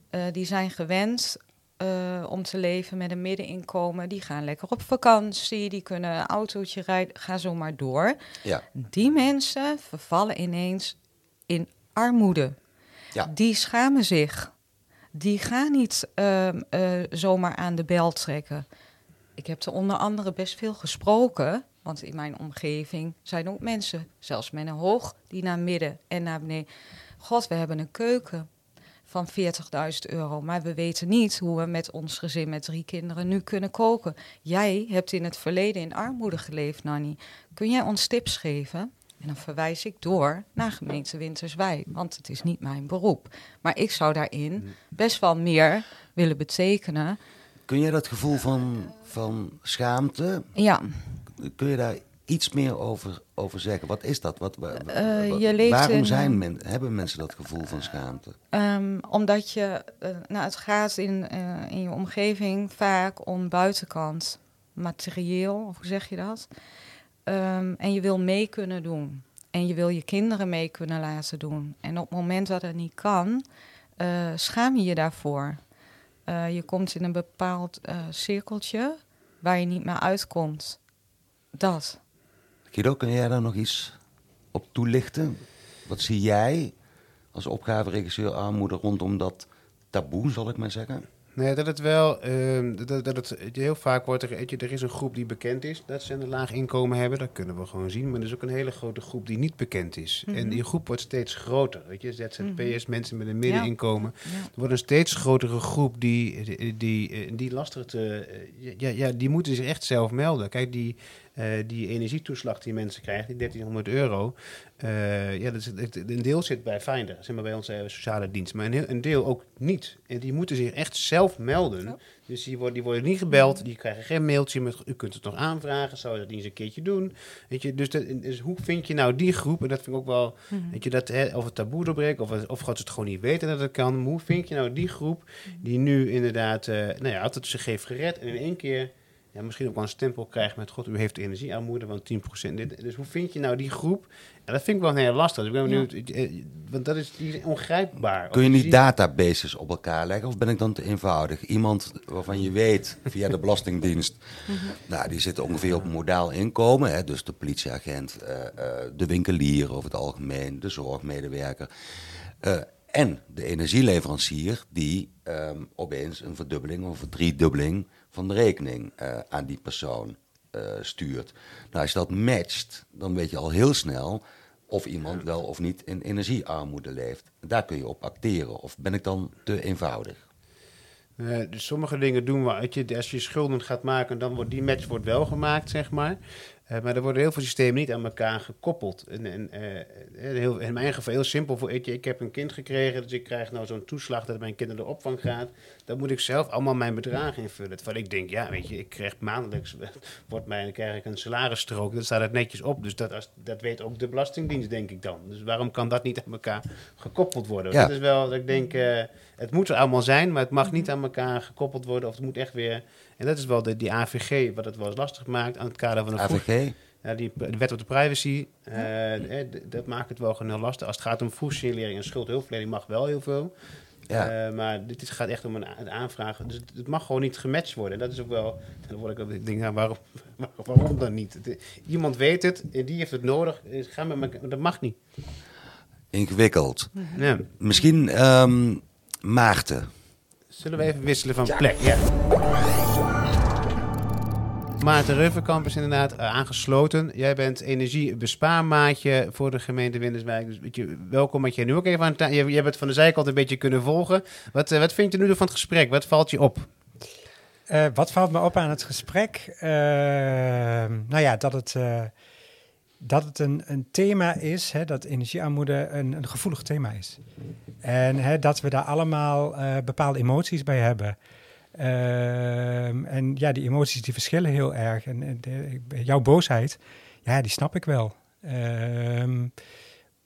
eh, die zijn gewend eh, om te leven met een middeninkomen. Die gaan lekker op vakantie, die kunnen een autootje rijden, ga zo maar door. Ja, Die mensen vervallen ineens in armoede. Ja. Die schamen zich. Die gaan niet ehm, eh, zomaar aan de bel trekken. Ik heb er onder andere best veel gesproken. Want in mijn omgeving zijn ook mensen, zelfs met hoog, die naar midden en naar beneden. God, we hebben een keuken van 40.000 euro. Maar we weten niet hoe we met ons gezin met drie kinderen nu kunnen koken. Jij hebt in het verleden in armoede geleefd, Nanny. Kun jij ons tips geven? En dan verwijs ik door naar gemeente Winterswijk, want het is niet mijn beroep. Maar ik zou daarin best wel meer willen betekenen. Kun je dat gevoel van, van schaamte, Ja, kun je daar iets meer over, over zeggen? Wat is dat? Wat, wa- wa- Eh, je waarom in, zijn men, hebben mensen dat gevoel van schaamte? Ehm, omdat je, eh, nou, het gaat in, eh, in je omgeving vaak om buitenkant materieel, of hoe zeg je dat? Ehm, en je wil mee kunnen doen. En je wil je kinderen mee kunnen laten doen. En op het moment dat het niet kan, eh, schaam je je daarvoor. Eh, je komt in een bepaald eh, cirkeltje waar je niet meer uitkomt. Dat. Guido, kun jij daar nog iets op toelichten? Wat zie jij als opgaveregisseur armoede rondom dat taboe, zal ik maar zeggen? Nee, dat het wel, ehm, dat, dat het heel vaak wordt er, je, er is een groep die bekend is dat ze een laag inkomen hebben, dat kunnen we gewoon zien. Maar er is ook een hele grote groep die niet bekend is. En die groep wordt steeds groter, weet je, ZZP'ers, mensen met een middeninkomen. Ja. Er wordt een steeds grotere groep die, die, die, eh, die lastig te, eh, ja, ja, die moeten zich echt zelf melden. Kijk, die, eh, die energietoeslag die mensen krijgen, die 1300 euro, eh, ja, dat is, het- een deel zit bij Finder, zeg maar bij onze eh, sociale dienst, maar een, heel, een deel ook niet. En die moeten zich echt zelf melden. Dus die worden, die worden niet gebeld, die krijgen geen mailtje met, u kunt het nog aanvragen, zou je dat niet eens een keertje doen? Weet je, dus, dat, dus hoe vind je nou die groep, en dat vind ik ook wel, weet je, dat, hè, of het taboe doorbreken, of, het- of ze het gewoon niet weten dat het kan, maar hoe vind je nou die groep die nu inderdaad, nou ja, altijd zich heeft gered en in één keer ja, misschien ook wel een stempel krijgt met God, u heeft energiearmoede van 10%. Dit, dus hoe vind je nou die groep? En dat vind ik wel heel lastig. Dus ik ben Ja. benieuwd, eh, want dat is, die is ongrijpbaar. Kun je niet databases op elkaar leggen of ben ik dan te eenvoudig? Iemand waarvan je weet via de Belastingdienst, nou, die zitten ongeveer op een modaal inkomen. Hè, dus de politieagent, eh, eh, de winkelier over het algemeen, de zorgmedewerker. eh, en de energieleverancier die ehm, opeens een verdubbeling of een driedubbeling van de rekening eh, aan die persoon eh, stuurt. Nou, als je dat matcht, dan weet je al heel snel of iemand wel of niet in energiearmoede leeft. Daar kun je op acteren. Of ben ik dan te eenvoudig? Eh, dus sommige dingen doen we. Weet je, als je schulden gaat maken, dan wordt die match wordt wel gemaakt, zeg maar. Eh, maar er worden heel veel systemen niet aan elkaar gekoppeld. En, en, eh, eh, heel, in mijn geval heel simpel. Voor, weet je, ik heb een kind gekregen, dus ik krijg nou zo'n toeslag dat mijn kind naar de opvang gaat. Dan moet ik zelf allemaal mijn bedragen invullen. Terwijl ik denk, ja, weet je, ik krijg maandelijks, wordt mij, krijg ik een salarisstrook. Dan staat het netjes op. Dus dat, als, dat weet ook de Belastingdienst, denk ik dan. Dus waarom kan dat niet aan elkaar gekoppeld worden? Ja. Dat is wel, dat ik denk, het moet er allemaal zijn, maar het mag niet aan elkaar gekoppeld worden. Of het moet echt weer... En dat is wel de, die AVG, wat het wel eens lastig maakt aan het kader van de AVG? ja, die, de wet op de privacy, eh, eh, dat maakt het wel gewoon heel lastig. Als het gaat om vroegsignalering en schuldhulpverlening mag wel heel veel. Ja. Eh, maar dit is, gaat echt om een, aanvraag. Dus het, het mag gewoon niet gematcht worden. En dat is ook wel... Dan word ik ook... Denk, nou, waarom, waarom dan niet? Het- iemand weet het, en die heeft het nodig. Ga met dat mag niet. Ingewikkeld. Ja. Misschien ehm, Maarten. Zullen we even wisselen van plek? Ja. Maarten Rufferkamp is inderdaad eh, aangesloten. Jij bent energiebespaarmaatje voor de gemeente Winterswijk. Dus je, welkom dat je nu ook even aan ta- je, je hebt het van de zijkant een beetje kunnen volgen. Wat, eh, wat vind je nu van het gesprek? Wat valt je op? Eh, wat valt me op aan het gesprek? Nou ja, dat het, dat het een, een thema is, hè, dat energiearmoede een, een gevoelig thema is. En hè, dat we daar allemaal bepaalde emoties bij hebben. Ehm, en ja, die emoties die verschillen heel erg. En, de- jouw boosheid, ja, die snap ik wel. Ehm,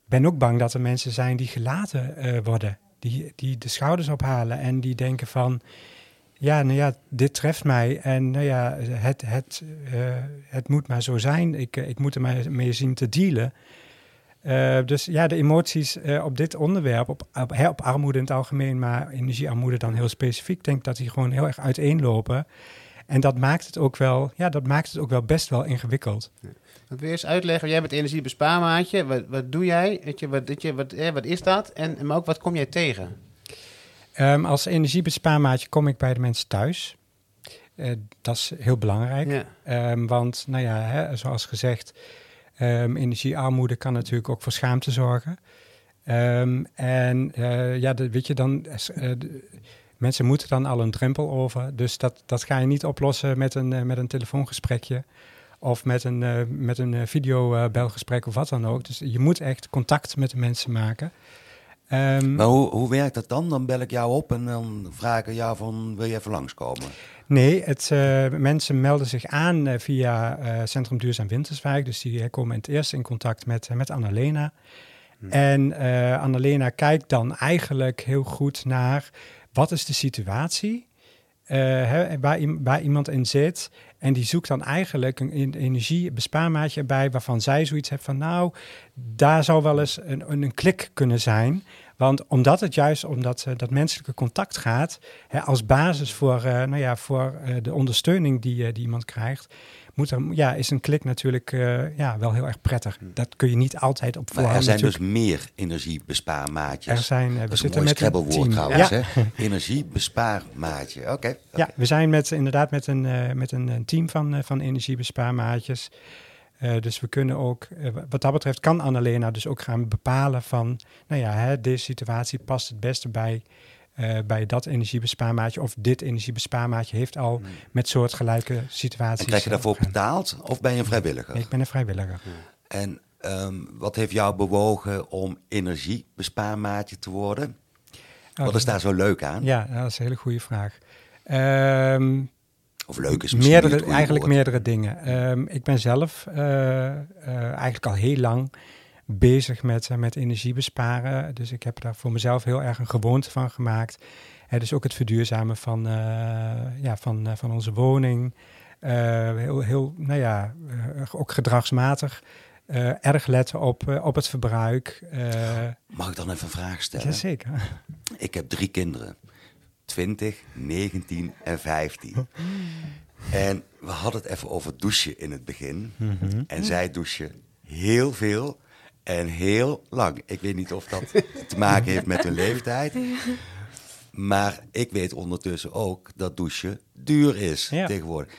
ben ook bang dat er mensen zijn die gelaten eh, worden. Die, die de schouders ophalen en die denken van... Ja, nou ja, dit treft mij en nou ja, het, het, eh, het moet maar zo zijn. Ik, eh, ik moet er maar mee zien te dealen. Eh, dus ja, de emoties eh, op dit onderwerp, op, op, hè, op armoede in het algemeen, maar energiearmoede dan heel specifiek, ik denk dat die gewoon heel erg uiteenlopen. En dat maakt het ook wel, ja, dat maakt het ook wel best wel ingewikkeld. Wat wil je eens uitleggen? Jij bent energiebespaarmaatje. Wat, wat doe jij? Weet je, wat, weet je, wat, eh, wat is dat? En, maar ook wat kom jij tegen? Ehm, als energiebespaarmaatje kom ik bij de mensen thuis. Eh, dat is heel belangrijk. Ja. Ehm, want, nou ja, hè, zoals gezegd, ehm, energiearmoede kan natuurlijk ook voor schaamte zorgen. Ehm, en eh, ja, weet je, dan, eh, mensen moeten dan al een drempel over. Dus dat, dat ga je niet oplossen met een, eh, met een telefoongesprekje. of met een, met een videobelgesprek of wat dan ook. Dus je moet echt contact met de mensen maken. Um, maar hoe, hoe werkt dat dan? Dan bel ik jou op en dan vraag ik jou van, wil je even langskomen? Nee, het, uh, mensen melden zich aan uh, via uh, Centrum Duurzaam Winterswijk. Dus die komen het eerst in contact met, met Annalena. Hmm. En Annalena kijkt dan eigenlijk heel goed naar wat is de situatie hè, waar, waar, iemand in zit. En die zoekt dan eigenlijk een energiebespaarmaatje bij waarvan zij zoiets heeft van nou, daar zou wel eens een, een klik kunnen zijn. Want omdat het juist omdat uh, dat menselijke contact gaat, hè, als basis voor, uh, nou ja, voor uh, de ondersteuning die, die iemand krijgt, moet er, ja, is een klik natuurlijk ja, wel heel erg prettig. Hm. Dat kun je niet altijd op voorhand. er zijn dus meer energiebespaarmaatjes. Er zijn, we dat is zitten een met een woord trouwens, ja. hè? Energiebespaarmaatje, oké. Okay, okay. Ja, we zijn met, inderdaad met een, met een team van, van energiebespaarmaatjes. Uh, dus we kunnen ook, uh, wat dat betreft, kan Annalena dus ook gaan bepalen van, nou ja, hè, deze situatie past het beste bij, uh, bij dat energiebespaarmaatje of dit energiebespaarmaatje heeft al hmm. met soortgelijke situaties. En krijg je daarvoor betaald of ben je een vrijwilliger? Nee, ik ben een vrijwilliger. En um, wat heeft jou bewogen om energiebespaarmaatje te worden? Oh, wat is daar zo leuk aan? Ja, dat is een hele goede vraag. Um, of leuk is meerdere, Eigenlijk meerdere dingen. Um, ik ben zelf uh, uh, eigenlijk al heel lang bezig met, uh, met energie besparen. Dus ik heb daar voor mezelf heel erg een gewoonte van gemaakt. dus ook het verduurzamen van, ja, van, van onze woning. heel, heel, nou ja, ook gedragsmatig. erg letten op, op het verbruik. Mag ik dan even een vraag stellen? Jazeker. Ik heb drie kinderen. 20, 19 en 15. En we hadden het even over douchen in het begin. Mhm. En zij douchen heel veel en heel lang. Ik weet niet of dat te maken heeft met hun leeftijd. Maar ik weet ondertussen ook dat douchen duur is tegenwoordig.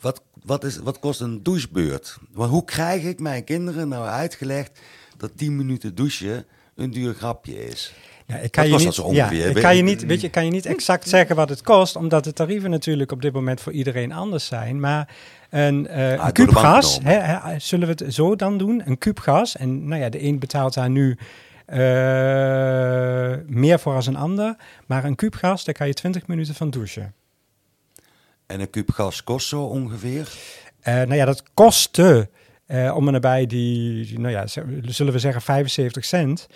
Wat, wat, is, wat kost een douchebeurt? Want hoe krijg ik mijn kinderen nou uitgelegd dat 10 minuten douchen een duur grapje is? Ja, ik kan je niet, ja, kan je niet, weet je, kan je niet exact zeggen wat het kost, omdat de tarieven natuurlijk op dit moment voor iedereen anders zijn. Maar een, uh, ah, een kuub gas, hè, hè, zullen we het zo dan doen? Een kuub gas, en nou ja, de een betaalt daar nu uh, meer voor als een ander, maar een kuub gas, daar kan je 20 minuten van douchen. En een kuub gas kost zo ongeveer? Uh, nou ja, dat kostte om en nabij die, nou ja, zullen we zeggen 75 cent.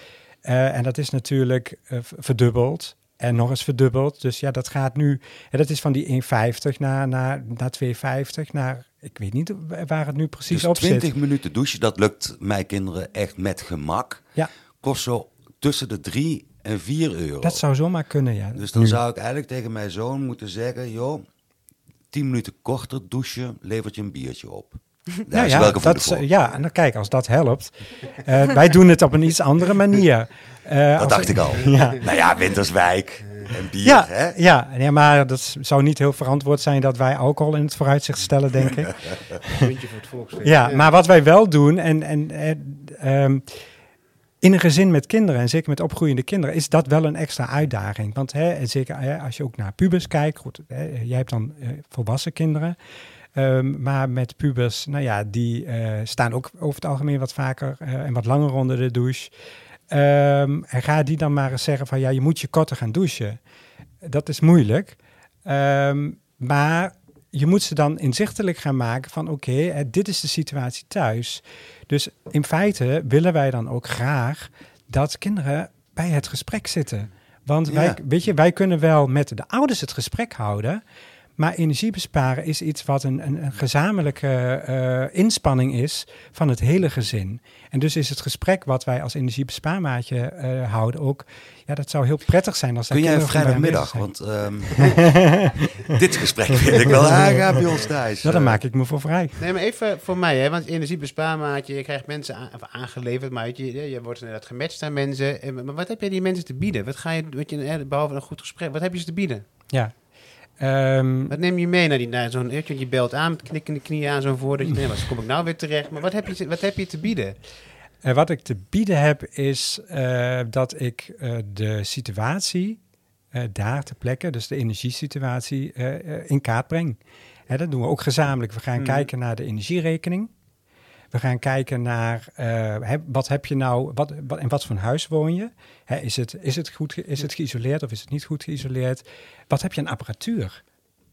Uh, en dat is natuurlijk uh, verdubbeld en nog eens verdubbeld. Dus ja, dat gaat nu, en dat is van die 1,50 naar, naar, naar 2,50 naar, ik weet niet waar het nu precies dus op 20 zit. 20 minuten douchen, dat lukt mijn kinderen echt met gemak. Ja. Kost zo tussen de 3 en 4 euro. Dat zou zomaar kunnen, ja. Dus dan zou ik eigenlijk tegen mijn zoon moeten zeggen, joh, 10 minuten korter douchen levert je een biertje op. Ja, ja, dat, ja, en dan kijk, als dat helpt. Uh, wij doen het op een iets andere manier. Uh, dat dacht ik al. Ja. Nou ja, Winterswijk en bier, ja, hè? Ja, ja, maar dat zou niet heel verantwoord zijn dat wij alcohol in het vooruitzicht stellen, denk ik. Puntje voor het. Ja, maar wat wij wel doen, en, en uh, um, in een gezin met kinderen, en zeker met opgroeiende kinderen, is dat wel een extra uitdaging. Want hè, zeker hè, als je ook naar pubers kijkt, goed, hè, jij hebt dan uh, volwassen kinderen. Um, maar met pubers, nou ja, die uh, staan ook over het algemeen wat vaker uh, en wat langer onder de douche. Um, en ga die dan maar eens zeggen van ja, je moet je korter gaan douchen. Dat is moeilijk. Um, maar je moet ze dan inzichtelijk gaan maken van oké, okay, dit is de situatie thuis. Dus in feite willen wij dan ook graag dat kinderen bij het gesprek zitten. Want ja. wij, weet je, wij kunnen wel met de ouders het gesprek houden. Maar energie besparen is iets wat een, een, een gezamenlijke uh, inspanning is van het hele gezin. En dus is het gesprek wat wij als energiebespaarmaatje uh, houden ook, ja, dat zou heel prettig zijn als Kun jij een vrijdagmiddag, want um, dit gesprek wil ik wel aangaan bij ons thuis. Nou, dan maak ik me voor vrij. Nee, maar even voor mij, hè, want energiebespaarmaatje, je krijgt mensen aan, aangeleverd, maar je, je wordt inderdaad gematcht aan mensen. Maar wat heb je die mensen te bieden? Wat ga je, wat je, behalve een goed gesprek, wat heb je ze te bieden? Ja, Um, wat neem je mee naar, die, naar zo'n je belt aan met knikkende knieën aan zo'n voor dat je nee, waar kom ik nou weer terecht? Maar wat heb je, wat heb je te bieden? Uh, wat ik te bieden heb is uh, dat ik uh, de situatie daar ter plekke, dus de energiesituatie, in kaart breng. Hè, dat doen we ook gezamenlijk. We gaan Mhm. kijken naar de energierekening. We gaan kijken naar eh, hè, wat heb je nou, wat, wat, in wat voor een huis woon je? Hè, is, het, is, het goed, ge- is het geïsoleerd of is het niet goed geïsoleerd? Wat heb je aan apparatuur?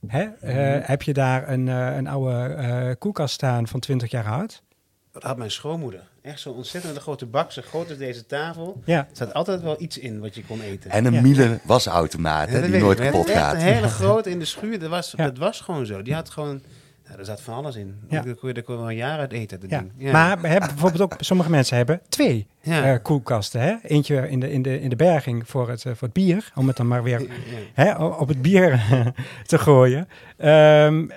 Hè? eh, heb je daar een, eh, een oude eh, koelkast staan van 20 jaar oud? Dat had mijn schoonmoeder. Echt zo'n ontzettend grote bak, zo groot als deze tafel. Ja, Er zat altijd wel iets in wat je kon eten. En een Ja. Miele wasautomaat, Ja, hè, dat die nooit kapot gaat. Een hele grote in de schuur. Dat was, Ja. dat was gewoon zo. Die had gewoon... Nou, er zat van alles in. Ja. Daar kon je, wel jaar uit eten. Ja. Ja. maar we hebben bijvoorbeeld ook, sommige mensen hebben twee Ja. eh, koelkasten. Hè? Eentje in de, in, de, in de berging voor het, eh, voor het bier, om het dan maar weer hè, op het bier te gooien. Ehm,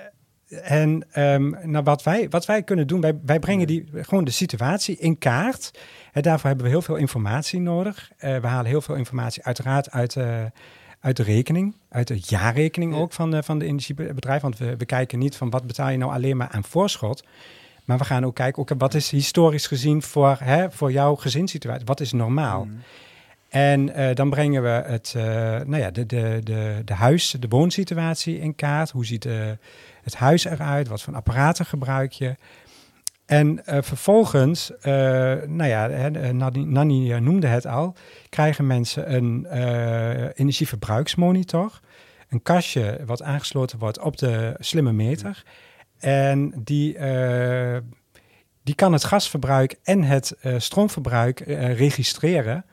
en ehm, nou, wat, wij, wat wij kunnen doen, wij, wij brengen die, gewoon de situatie in kaart. En daarvoor hebben we heel veel informatie nodig. Eh, we halen heel veel informatie uiteraard uit, uit de rekening, uit de jaarrekening Ja. ook van, de van de energiebedrijf. Want we, we kijken niet van wat betaal je nou alleen maar aan voorschot. Maar we gaan ook kijken, oké, wat is historisch gezien voor, hè, voor jouw gezinssituatie? Wat is normaal? Mhm. En eh, dan brengen we het, eh, nou ja, de, de, de, de huis, de woonsituatie in kaart. Hoe ziet eh, het huis eruit? Wat voor apparaten gebruik je? En eh, vervolgens, eh, nou ja, hè, eh, Nanny, Nanny noemde het al, krijgen mensen een energieverbruiksmonitor. Een kastje wat aangesloten wordt op de slimme meter. En die, die kan het gasverbruik en het stroomverbruik registreren.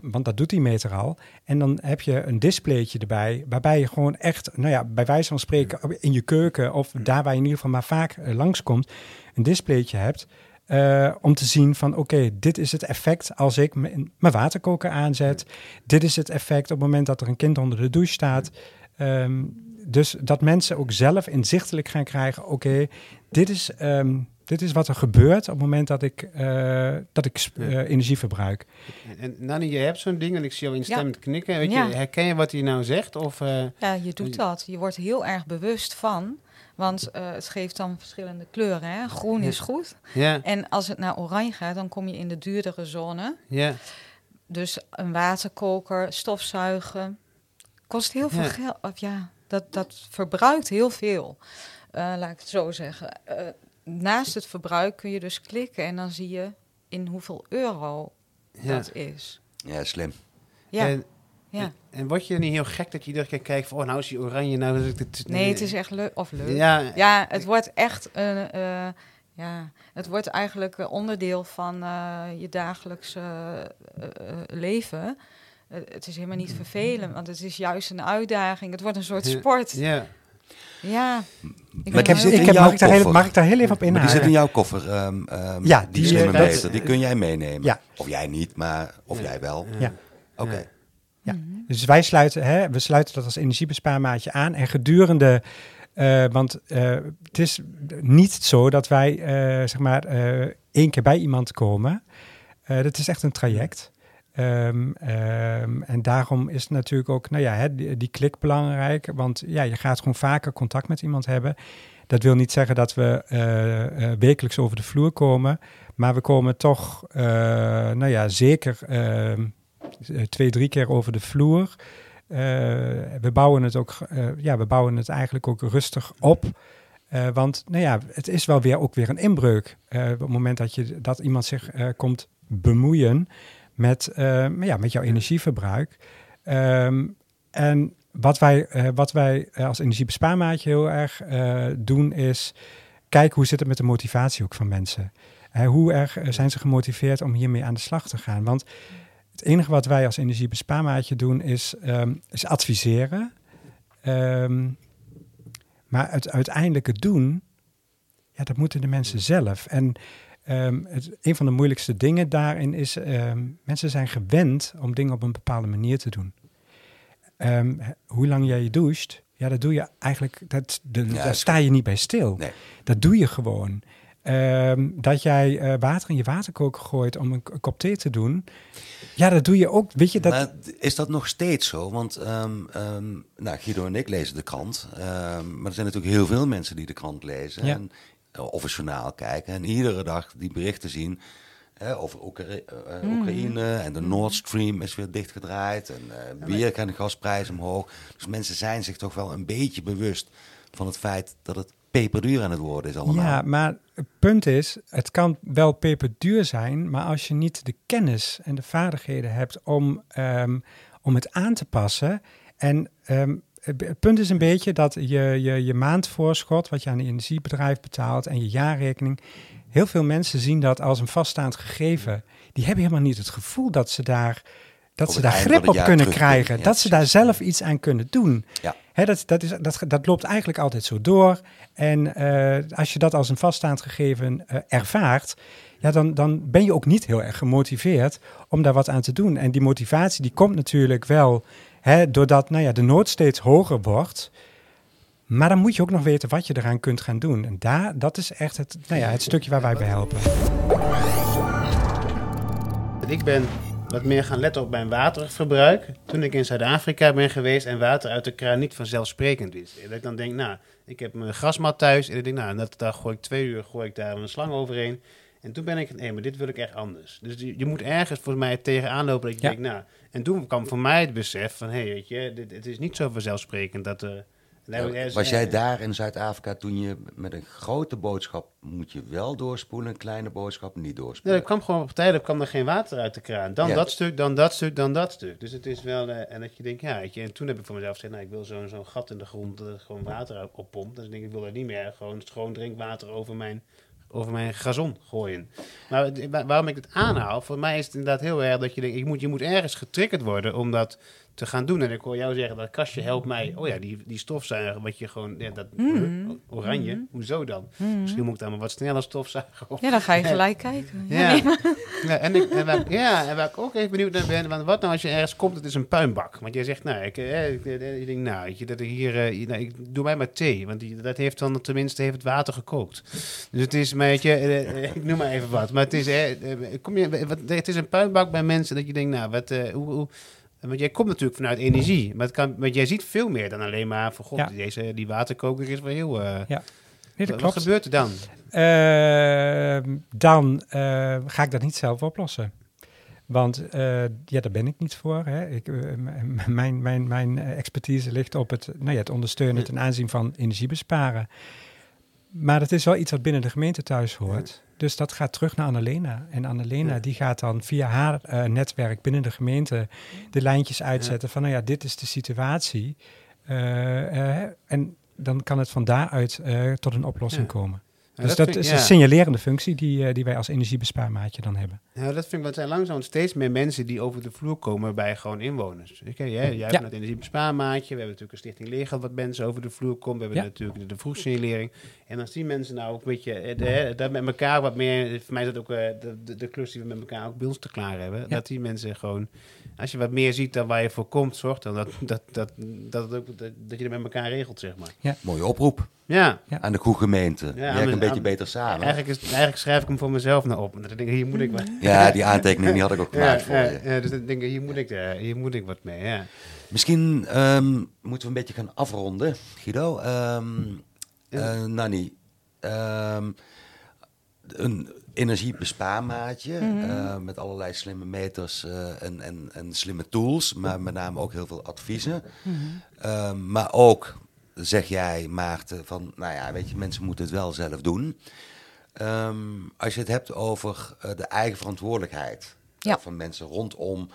Want dat doet die meter al. En dan heb je een displaytje erbij, waarbij je gewoon echt, nou ja, bij wijze van spreken in je keuken of daar waar je in ieder geval maar vaak langskomt, een displaytje hebt. eh, om te zien van oké, dit is het effect als ik mijn waterkoker aanzet. Dit is het effect op het moment dat er een kind onder de douche staat. Ehm, dus dat mensen ook zelf inzichtelijk gaan krijgen, oké, dit is ehm, dit is wat er gebeurt op het moment dat ik, eh, dat ik Ja. eh, energie verbruik. En, en Nanny, je hebt zo'n ding en ik zie jou Ja. instemmend knikken. Weet Ja. je, herken je wat hij nou zegt? Of, eh, Ja, je doet dat. Je wordt heel erg bewust van. Want eh, het geeft dan verschillende kleuren. Hè? Groen Ja. is goed. ja, En als het naar oranje gaat, dan kom je in de duurdere zone. ja. Dus een waterkoker, stofzuigen. Kost heel veel Ja. geld. Of ja, dat, dat verbruikt heel veel. Eh, laat ik het zo zeggen. Eh, naast het verbruik kun je dus klikken en dan zie je in hoeveel euro ja. dat is. Ja, slim. Ja, En, ja. en word je niet heel gek dat je iedere keer kijkt van, oh, nou is die oranje, nou is het... Nee, het is echt leuk. Of leuk. Ja, Ja, het wordt echt een. eh, ja, het wordt eigenlijk een onderdeel van eh, je dagelijkse eh, leven. Het is helemaal niet vervelend, want het is juist een uitdaging. Het wordt een soort sport. ja. Ja. Maar Ik in ik heb, mag, ik daar heel, mag ik daar heel even op Maar die inhaken? zit in jouw koffer. ehm, ehm, Ja, die, die, slimme meter. Die kun jij meenemen. Ja. Of jij niet, maar of Ja. jij wel. Ja. Oké. Ja. Mhm. Dus wij sluiten, hè, we sluiten dat als energiebespaarmaatje aan. En gedurende, eh, want eh, het is niet zo dat wij eh, zeg maar één keer bij iemand komen. Dat is echt een traject. Ehm, ehm, en daarom is natuurlijk ook, nou ja, hè, die, die klik belangrijk. Want ja, je gaat gewoon vaker contact met iemand hebben. Dat wil niet zeggen dat we wekelijks over de vloer komen. Maar we komen toch, nou ja, zeker ehm, eh, twee, drie keer over de vloer. Eh, we bouwen het ook, eh, ja, we bouwen het eigenlijk ook rustig op. Eh, want nou ja, het is wel weer ook weer een inbreuk. eh, op het moment dat, je, dat iemand zich eh, komt bemoeien met, eh, ja, met jouw energieverbruik. Ehm, en wat wij, eh, wat wij eh, als energiebespaarmaatje heel erg eh, doen is kijken hoe zit het met de motivatie ook van mensen. Eh, hoe erg eh, zijn ze gemotiveerd om hiermee aan de slag te gaan? Want het enige wat wij als energiebespaarmaatje doen is, ehm, is adviseren. Ehm, maar het uiteindelijke doen, ja, dat moeten de mensen zelf. En ehm, het, een van de moeilijkste dingen daarin is, mensen zijn gewend om dingen op een bepaalde manier te doen. Hoe lang jij je doucht, ja, dat doe je eigenlijk, dat, de, Ja, daar sta je niet bij stil. Nee. Dat doe je gewoon. Ehm, dat jij eh, water in je waterkoker gooit om een, kop thee te doen. Ja, dat doe je ook. Weet je, dat, Maar is dat nog steeds zo? Want ehm, ehm, nou, Guido en ik lezen de krant. ehm, maar er zijn natuurlijk heel veel mensen die de krant lezen. Ja. En, eh, of een journaal kijken. En iedere dag die berichten zien. Hè, over Oekra- eh, Mhm. Oekraïne en de Nord Stream is weer dichtgedraaid. En eh, weer gaan de gasprijzen omhoog. Dus mensen zijn zich toch wel een beetje bewust van het feit dat het peperduur aan het worden is allemaal. Ja, maar het punt is, het kan wel peperduur zijn, maar als je niet de kennis en de vaardigheden hebt om, ehm, om het aan te passen. En ehm, het punt is een beetje dat je, je, je maandvoorschot, wat je aan een energiebedrijf betaalt en je jaarrekening, heel veel mensen zien dat als een vaststaand gegeven. Die hebben helemaal niet het gevoel dat ze daar, dat Op ze daar grip op kunnen krijgen. Ja, dat ze daar zelf iets aan kunnen doen. Ja. Hè, dat, dat, is, dat, dat loopt eigenlijk altijd zo door. En eh, als je dat als een vaststaand gegeven eh, ervaart, ja, dan, dan ben je ook niet heel erg gemotiveerd om daar wat aan te doen. En die motivatie die komt natuurlijk wel hè, doordat nou ja, de nood steeds hoger wordt. Maar dan moet je ook nog weten wat je eraan kunt gaan doen. En daar, dat is echt het, nou ja, het stukje waar wij bij helpen. Ik ben wat meer gaan letten op mijn waterverbruik. Toen ik in Zuid-Afrika ben geweest en water uit de kraan niet vanzelfsprekend is. Dat ik dan denk, nou, ik heb mijn grasmat thuis. En ik denk, nou, dat, daar gooi ik twee uur gooi ik daar een slang overheen. En toen ben ik, nee, maar dit wil ik echt anders. Dus je, je moet ergens volgens mij tegenaan lopen dat je Ja. denkt, nou... En toen kwam voor mij het besef van, hé, hey, weet je, dit, het is niet zo vanzelfsprekend dat er... Was jij daar in Zuid-Afrika toen je met een grote boodschap moet je wel doorspoelen, een kleine boodschap niet Nee, doorspoelen? er kwam gewoon op tijd, er kwam er geen water uit de kraan. Dan Ja. dat stuk, dan dat stuk, dan dat stuk. Dus het is wel, eh, en dat je denkt, ja, weet je, en toen heb ik voor mezelf gezegd, nou, ik wil zo'n zo'n gat in de grond dat er gewoon water uit- oppompt. Dus ik denk, ik wil er niet meer gewoon schoon drinkwater over mijn, over mijn gazon gooien. Maar waarom ik het aanhaal, voor mij is het inderdaad heel erg dat je denkt, ik moet, je moet ergens getriggerd worden om dat te gaan doen. En ik hoor jou zeggen, dat kastje helpt mij. Oh ja, die, die stofzuiger, wat je gewoon, ja, dat Mhm. oranje, hoezo dan? Misschien moet ik dan maar wat sneller stofzuigen. Of Ja, dan ga je gelijk kijken. Ja, ja. nee, maar- ja, en, ik, en, waar, ik- ja, en waar ik ook even benieuwd naar ben, want wat nou als je ergens komt, het is een puinbak. Want jij zegt, nou, ik, eh, ik, eh, ik denk, nou, weet je, dat hier, eh, nou, ik doe mij maar thee, want die, dat heeft dan tenminste heeft het water gekookt. Dus het is, maar weet je, eh, eh, ik noem maar even wat, maar het is, eh, eh, kom je, wat, het is een puinbak bij mensen dat je denkt, nou, wat, eh, hoe, hoe want jij komt natuurlijk vanuit energie, maar het kan, want jij ziet veel meer dan alleen maar van, god, Ja. deze, die waterkoker is wel heel... Nee, dat wat, klopt. wat gebeurt er dan? Ehm, dan eh, ga ik dat niet zelf oplossen. Want eh, ja, daar ben ik niet voor. Hè. Ik, mijn, mijn, mijn expertise ligt op het, nou ja, het ondersteunen ten aanzien van energiebesparen. Maar dat is wel iets wat binnen de gemeente thuis hoort. Dus dat gaat terug naar Annalena. En Annalena Ja. die gaat dan via haar eh, netwerk binnen de gemeente de lijntjes uitzetten van, nou ja, dit is de situatie. Eh, eh, en dan kan het van daaruit tot een oplossing komen. Dus dat, vind is ja. een signalerende functie die, eh, die wij als energiebespaarmaatje dan hebben. Ja, dat vind ik, want er zijn langzaam steeds meer mensen die over de vloer komen bij gewoon inwoners. Ik, jij, jij hebt het energiebespaarmaatje, we hebben natuurlijk een stichting Leergeld wat mensen over de vloer komt. We hebben Ja. natuurlijk de, de vroegsignalering. En dan zien mensen nou ook een beetje, eh, de, dat met elkaar wat meer, voor mij is dat ook eh, de, de, de klus die we met elkaar ook bij ons te klaar hebben. Dat die mensen gewoon, als je wat meer ziet dan waar je voor komt, zorg dan dat, dat, dat, dat, het ook, dat, dat je het met elkaar regelt, zeg maar. Mooie oproep Ja. aan de goede gemeente. Die werken maar- een beetje aan- beter samen. Eigenlijk, is, eigenlijk schrijf ik hem voor mezelf nou op. En dan denk ik, hier moet ik wat. Ja, die aantekening die had ik ook gemaakt Ja, voor ja, je. ja, dus dan denk ik, hier moet ik, eh, hier moet ik wat mee. Ja. Misschien ehm, moeten we een beetje gaan afronden, Guido. Ehm Ja. eh, Nanny, ehm, een energiebespaarmaatje eh, met allerlei slimme meters eh, en, en, en slimme tools, maar met name ook heel veel adviezen. Ehm, maar ook, zeg jij Maarten, van nou ja, weet je, mensen moeten het wel zelf doen. Ehm, als je het hebt over eh, de eigen verantwoordelijkheid Ja. van mensen rondom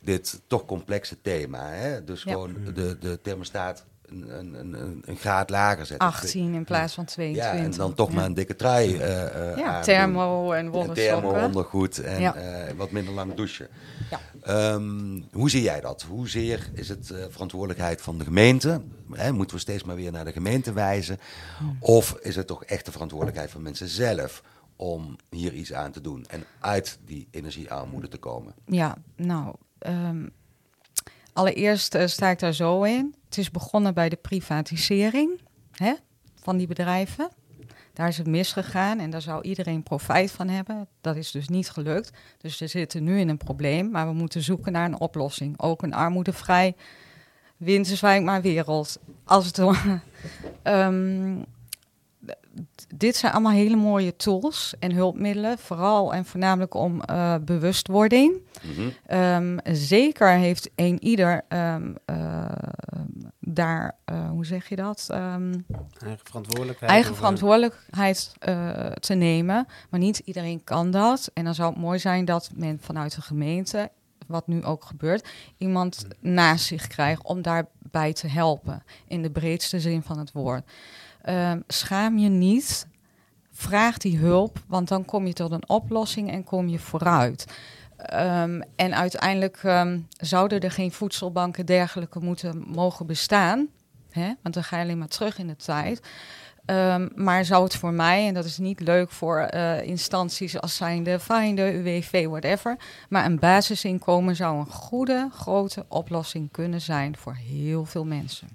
dit toch complexe thema. Hè? Dus Ja. gewoon de, de thermostaat een, een, een, een graad lager zetten. 18 in plaats van Ja, 22. en dan toch Ja. maar een dikke trui eh eh, Ja, thermo en En wollen thermo ondergoed en Ja. eh, wat minder lang douchen. Ja. Ehm, hoe zie jij dat? Hoezeer is het verantwoordelijkheid van de gemeente? Hè, moeten we steeds maar weer naar de gemeente wijzen? Of is het toch echt de verantwoordelijkheid van mensen zelf om hier iets aan te doen en uit die energiearmoede te komen? Ja, nou, ehm, allereerst eh, sta ik daar zo in. Het is begonnen bij de privatisering hè, van die bedrijven. Daar is het misgegaan en daar zou iedereen profijt van hebben. Dat is dus niet gelukt. Dus we zitten nu in een probleem, maar we moeten zoeken naar een oplossing. Ook een armoedevrij Winterswijk maar wereld. Als het, Ehm, dit zijn allemaal hele mooie tools en hulpmiddelen, vooral en voornamelijk om uh, bewustwording. Mhm. Um, zeker heeft een ieder um, uh, daar, uh, hoe zeg je dat? Um, eigen verantwoordelijkheid. Eigen verantwoordelijkheid te nemen, maar niet iedereen kan dat. En dan zou het mooi zijn dat men vanuit de gemeente wat nu ook gebeurt, iemand naast zich krijgt om daarbij te helpen. In de breedste zin van het woord. Um, schaam je niet. Vraag die hulp, want dan kom je tot een oplossing en kom je vooruit. Um, en uiteindelijk um, zouden er geen voedselbanken dergelijke moeten mogen bestaan. Hè? Want dan ga je alleen maar terug in de tijd. Maar zou het voor mij, en dat is niet leuk voor uh, instanties als zijnde Finder, UWV, whatever. Maar een basisinkomen zou een goede, grote oplossing kunnen zijn voor heel veel mensen.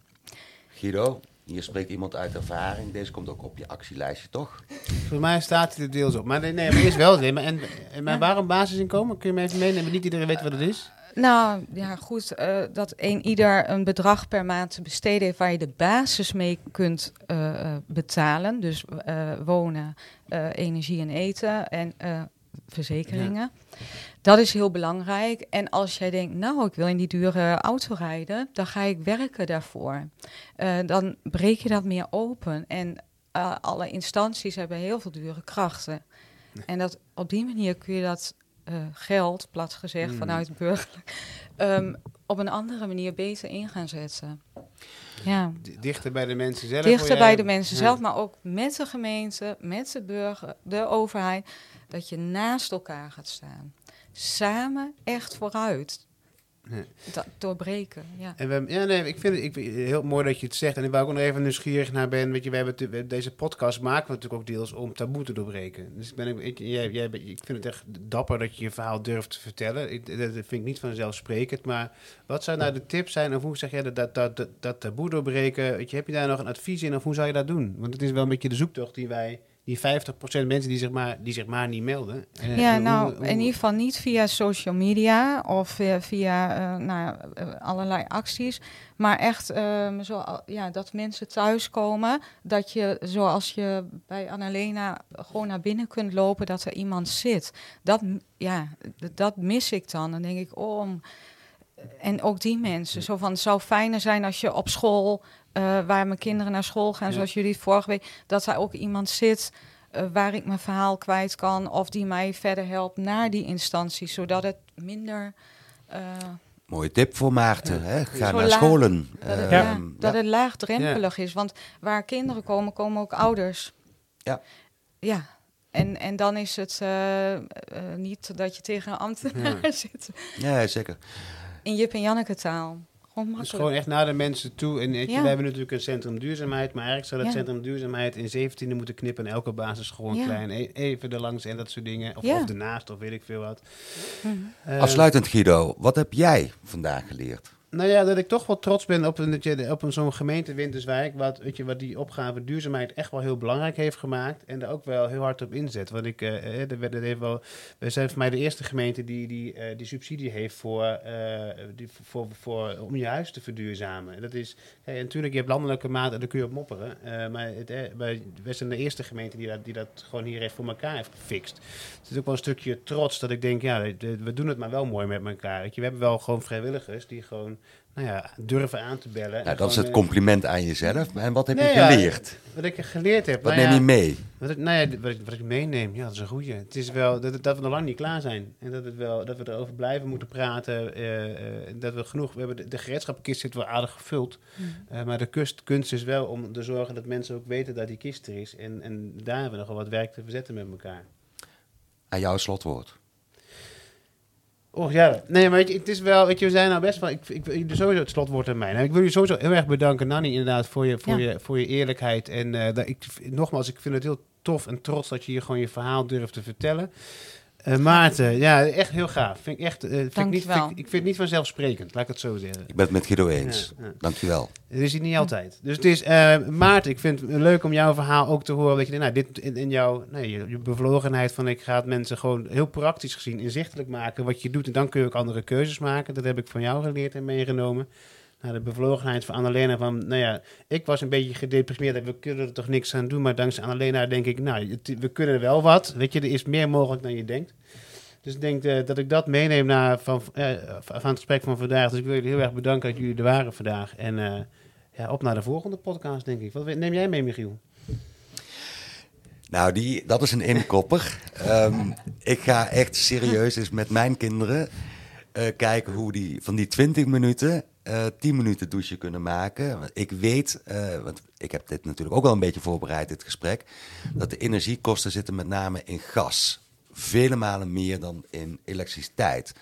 Guido, hier spreekt iemand uit ervaring. Deze komt ook op je actielijstje, toch? Voor mij staat hij er deels op. Maar nee, nee maar is wel. Nee, maar, en, en, maar waarom basisinkomen? Kun je me even meenemen? Niet iedereen weet wat het is. Nou ja, goed. Uh, dat een ieder een bedrag per maand te besteden heeft waar je de basis mee kunt uh, betalen. Dus uh, wonen, energie en eten en verzekeringen. Ja. Dat is heel belangrijk. En als jij denkt, nou, ik wil in die dure auto rijden, dan ga ik werken daarvoor. dan breek je dat meer open. En alle instanties hebben heel veel dure krachten. En dat, op die manier kun je dat uh, geld, plat gezegd, Mm. vanuit burgerlijk, um, op een andere manier beter in gaan zetten. Ja. Dichter bij de mensen zelf. Dichter bij de mensen Ja. zelf, maar ook met de gemeente, met de burger, de overheid, dat je naast elkaar gaat staan. Samen echt vooruit. Doorbreken, ja. En we, ja, nee, ik vind het ik, heel mooi dat je het zegt. En ik wou ook nog even nieuwsgierig naar ben. Weet je, we hebben we- deze podcast maken we natuurlijk ook deels om taboe te doorbreken. Dus ik, ben, ik, jij, jij, ik vind het echt dapper dat je je verhaal durft te vertellen. Ik, dat vind ik niet vanzelfsprekend. Maar wat zou nou de tip zijn? Of hoe zeg jij dat, dat, dat, dat, dat taboe doorbreken? Weet je, heb je daar nog een advies in? Of hoe zou je dat doen? Want het is wel een beetje de zoektocht die wij... Die 50% mensen die zich maar, die zich maar niet melden. Eh, Ja, nou, hoe- in ieder geval niet via social media of via, via eh, nou, eh, allerlei acties. Maar echt ehm, zo, ja, dat mensen thuiskomen. Dat je, zoals je bij Annalena gewoon naar binnen kunt lopen, dat er iemand zit. Dat, ja, dat mis ik dan. Dan denk ik, oh, om- en ook die mensen. Zo van, het zou fijner zijn als je op school, waar mijn kinderen naar school gaan, Ja. zoals jullie het vorige week, dat daar ook iemand zit eh, waar ik mijn verhaal kwijt kan of die mij verder helpt naar die instantie, zodat het minder eh, Mooie tip voor Maarten. Hè? Ga naar laag- scholen. dat, het, ja, ja. dat het laagdrempelig is. Want waar kinderen komen, komen ook ouders. Ja. Ja. En, en dan is het eh, eh, niet dat je tegen een ambtenaar zit ja, zeker. in Jip en Janneke taal. Gewoon Dus gewoon echt naar de mensen toe. En weet je, Ja. wij hebben natuurlijk een centrum duurzaamheid, maar eigenlijk zou dat Ja. centrum duurzaamheid in 17e moeten knippen en elke basisschool een Ja. klein e- even erlangs en dat soort dingen. Of, Ja. of ernaast, of weet ik veel wat. Mhm. Eh, Afsluitend Guido, wat heb jij vandaag geleerd? Nou ja, dat ik toch wel trots ben op, dat je, op zo'n gemeente Winterswijk, wat, weet je, wat die opgave duurzaamheid echt wel heel belangrijk heeft gemaakt. En daar ook wel heel hard op inzet. Want ik, eh, eh, er er heeft wel, we zijn voor mij de eerste gemeente die die, eh, die subsidie heeft voor, die, voor, voor, om je huis te verduurzamen. En dat is, hey, en natuurlijk, je hebt landelijke maten, daar kun je op mopperen. Maar het, wij, zijn de eerste gemeente die dat, die dat gewoon hier heeft voor elkaar heeft gefixt. Het is ook wel een stukje trots dat ik denk, ja, we doen het maar wel mooi met elkaar. We hebben wel gewoon vrijwilligers die gewoon nou ja, durven aan te bellen. Nou, dat is het eh, compliment aan jezelf. En wat heb je ja, geleerd? Wat ik geleerd heb. Wat nou neem ja, je mee? Wat ik, nou ja, wat ik, wat ik meeneem, ja, dat is een goeie. Het is wel dat, dat we nog lang niet klaar zijn. En dat, het wel, dat we erover blijven moeten praten. eh, eh, dat we genoeg, we hebben de, de gereedschappenkist zit wel aardig gevuld. Eh, maar de kust, kunst is wel om te zorgen dat mensen ook weten dat die kist er is. En, en daar hebben we nog wel wat werk te verzetten met elkaar. Aan jouw slotwoord. Och ja, nee, maar weet je, het is wel, weet je, we zijn nou best wel, ik, ik, ik sowieso het slotwoord aan mij. Nou, ik wil je sowieso heel erg bedanken, Nanny, inderdaad, voor je, voor Ja. je, voor je eerlijkheid. En eh, dat, ik, nogmaals, ik vind het heel tof en trots dat je hier gewoon je verhaal durft te vertellen. Eh, Maarten, ja, echt heel gaaf. Vind ik echt, eh, vind ik, niet, vind, ik- ik vind het niet vanzelfsprekend, laat ik het zo zeggen. Ik ben het met Guido eens. Ja, ja. Dankjewel. Dat is het niet altijd. Dus het is, eh, Maarten, ik vind het leuk om jouw verhaal ook te horen. Dat je, nou, dit in, in jouw nee, je, je bevlogenheid van ik ga het mensen gewoon heel praktisch gezien inzichtelijk maken wat je doet. En dan kun je ook andere keuzes maken. Dat heb ik van jou geleerd en meegenomen. Naar de bevlogenheid van Annalena. Van, nou ja, ik was een beetje gedeprimeerd we kunnen er toch niks aan doen. Maar dankzij Annalena denk ik, nou, we kunnen wel wat. Weet je, er is meer mogelijk dan je denkt. Dus ik denk eh, dat ik dat meeneem naar, van, eh, van het gesprek van vandaag. Dus ik wil jullie heel erg bedanken dat jullie er waren vandaag. En eh, ja, op naar de volgende podcast, denk ik. Wat neem jij mee, Michiel? Nou, die, dat is een inkopper. Ehm, ik ga echt serieus eens met mijn kinderen kijken hoe die van die 20 minuten eh 10 minuten douchen kunnen maken. Ik weet, eh, want ik heb dit natuurlijk ook wel een beetje voorbereid, dit gesprek, dat de energiekosten zitten met name in gas. Vele malen meer dan in elektriciteit.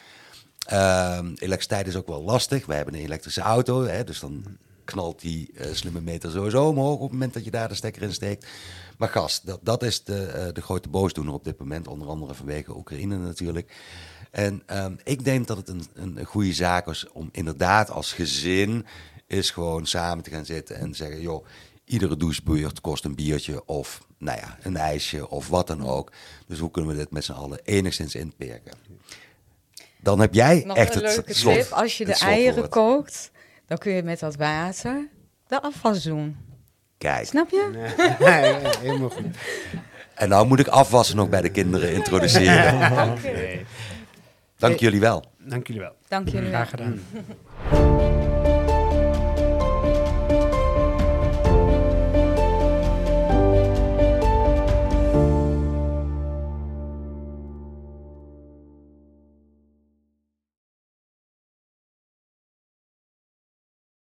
Ehm, elektriciteit is ook wel lastig. Wij hebben een elektrische auto, hè, dus dan knalt die eh, slimme meter sowieso omhoog op het moment dat je daar de stekker in steekt. Maar gas, dat, dat is de, eh, de grote boosdoener op dit moment, onder andere vanwege Oekraïne natuurlijk. En ehm, ik denk dat het een, een, goede zaak is om inderdaad als gezin is gewoon samen te gaan zitten en zeggen, joh, iedere douchebeurt kost een biertje of nou ja, een ijsje of wat dan ook. Dus hoe kunnen we dit met z'n allen enigszins inperken? Dan heb jij Nog echt een het leuke slot, tip. Als je de eieren kookt, dan kun je met dat water de afwas doen. Kijk, Snap je? Nee, helemaal goed. en nou moet ik afwassen nog bij de kinderen introduceren. Oké. Dank jullie wel. Dank jullie wel. Dank jullie wel. Graag gedaan.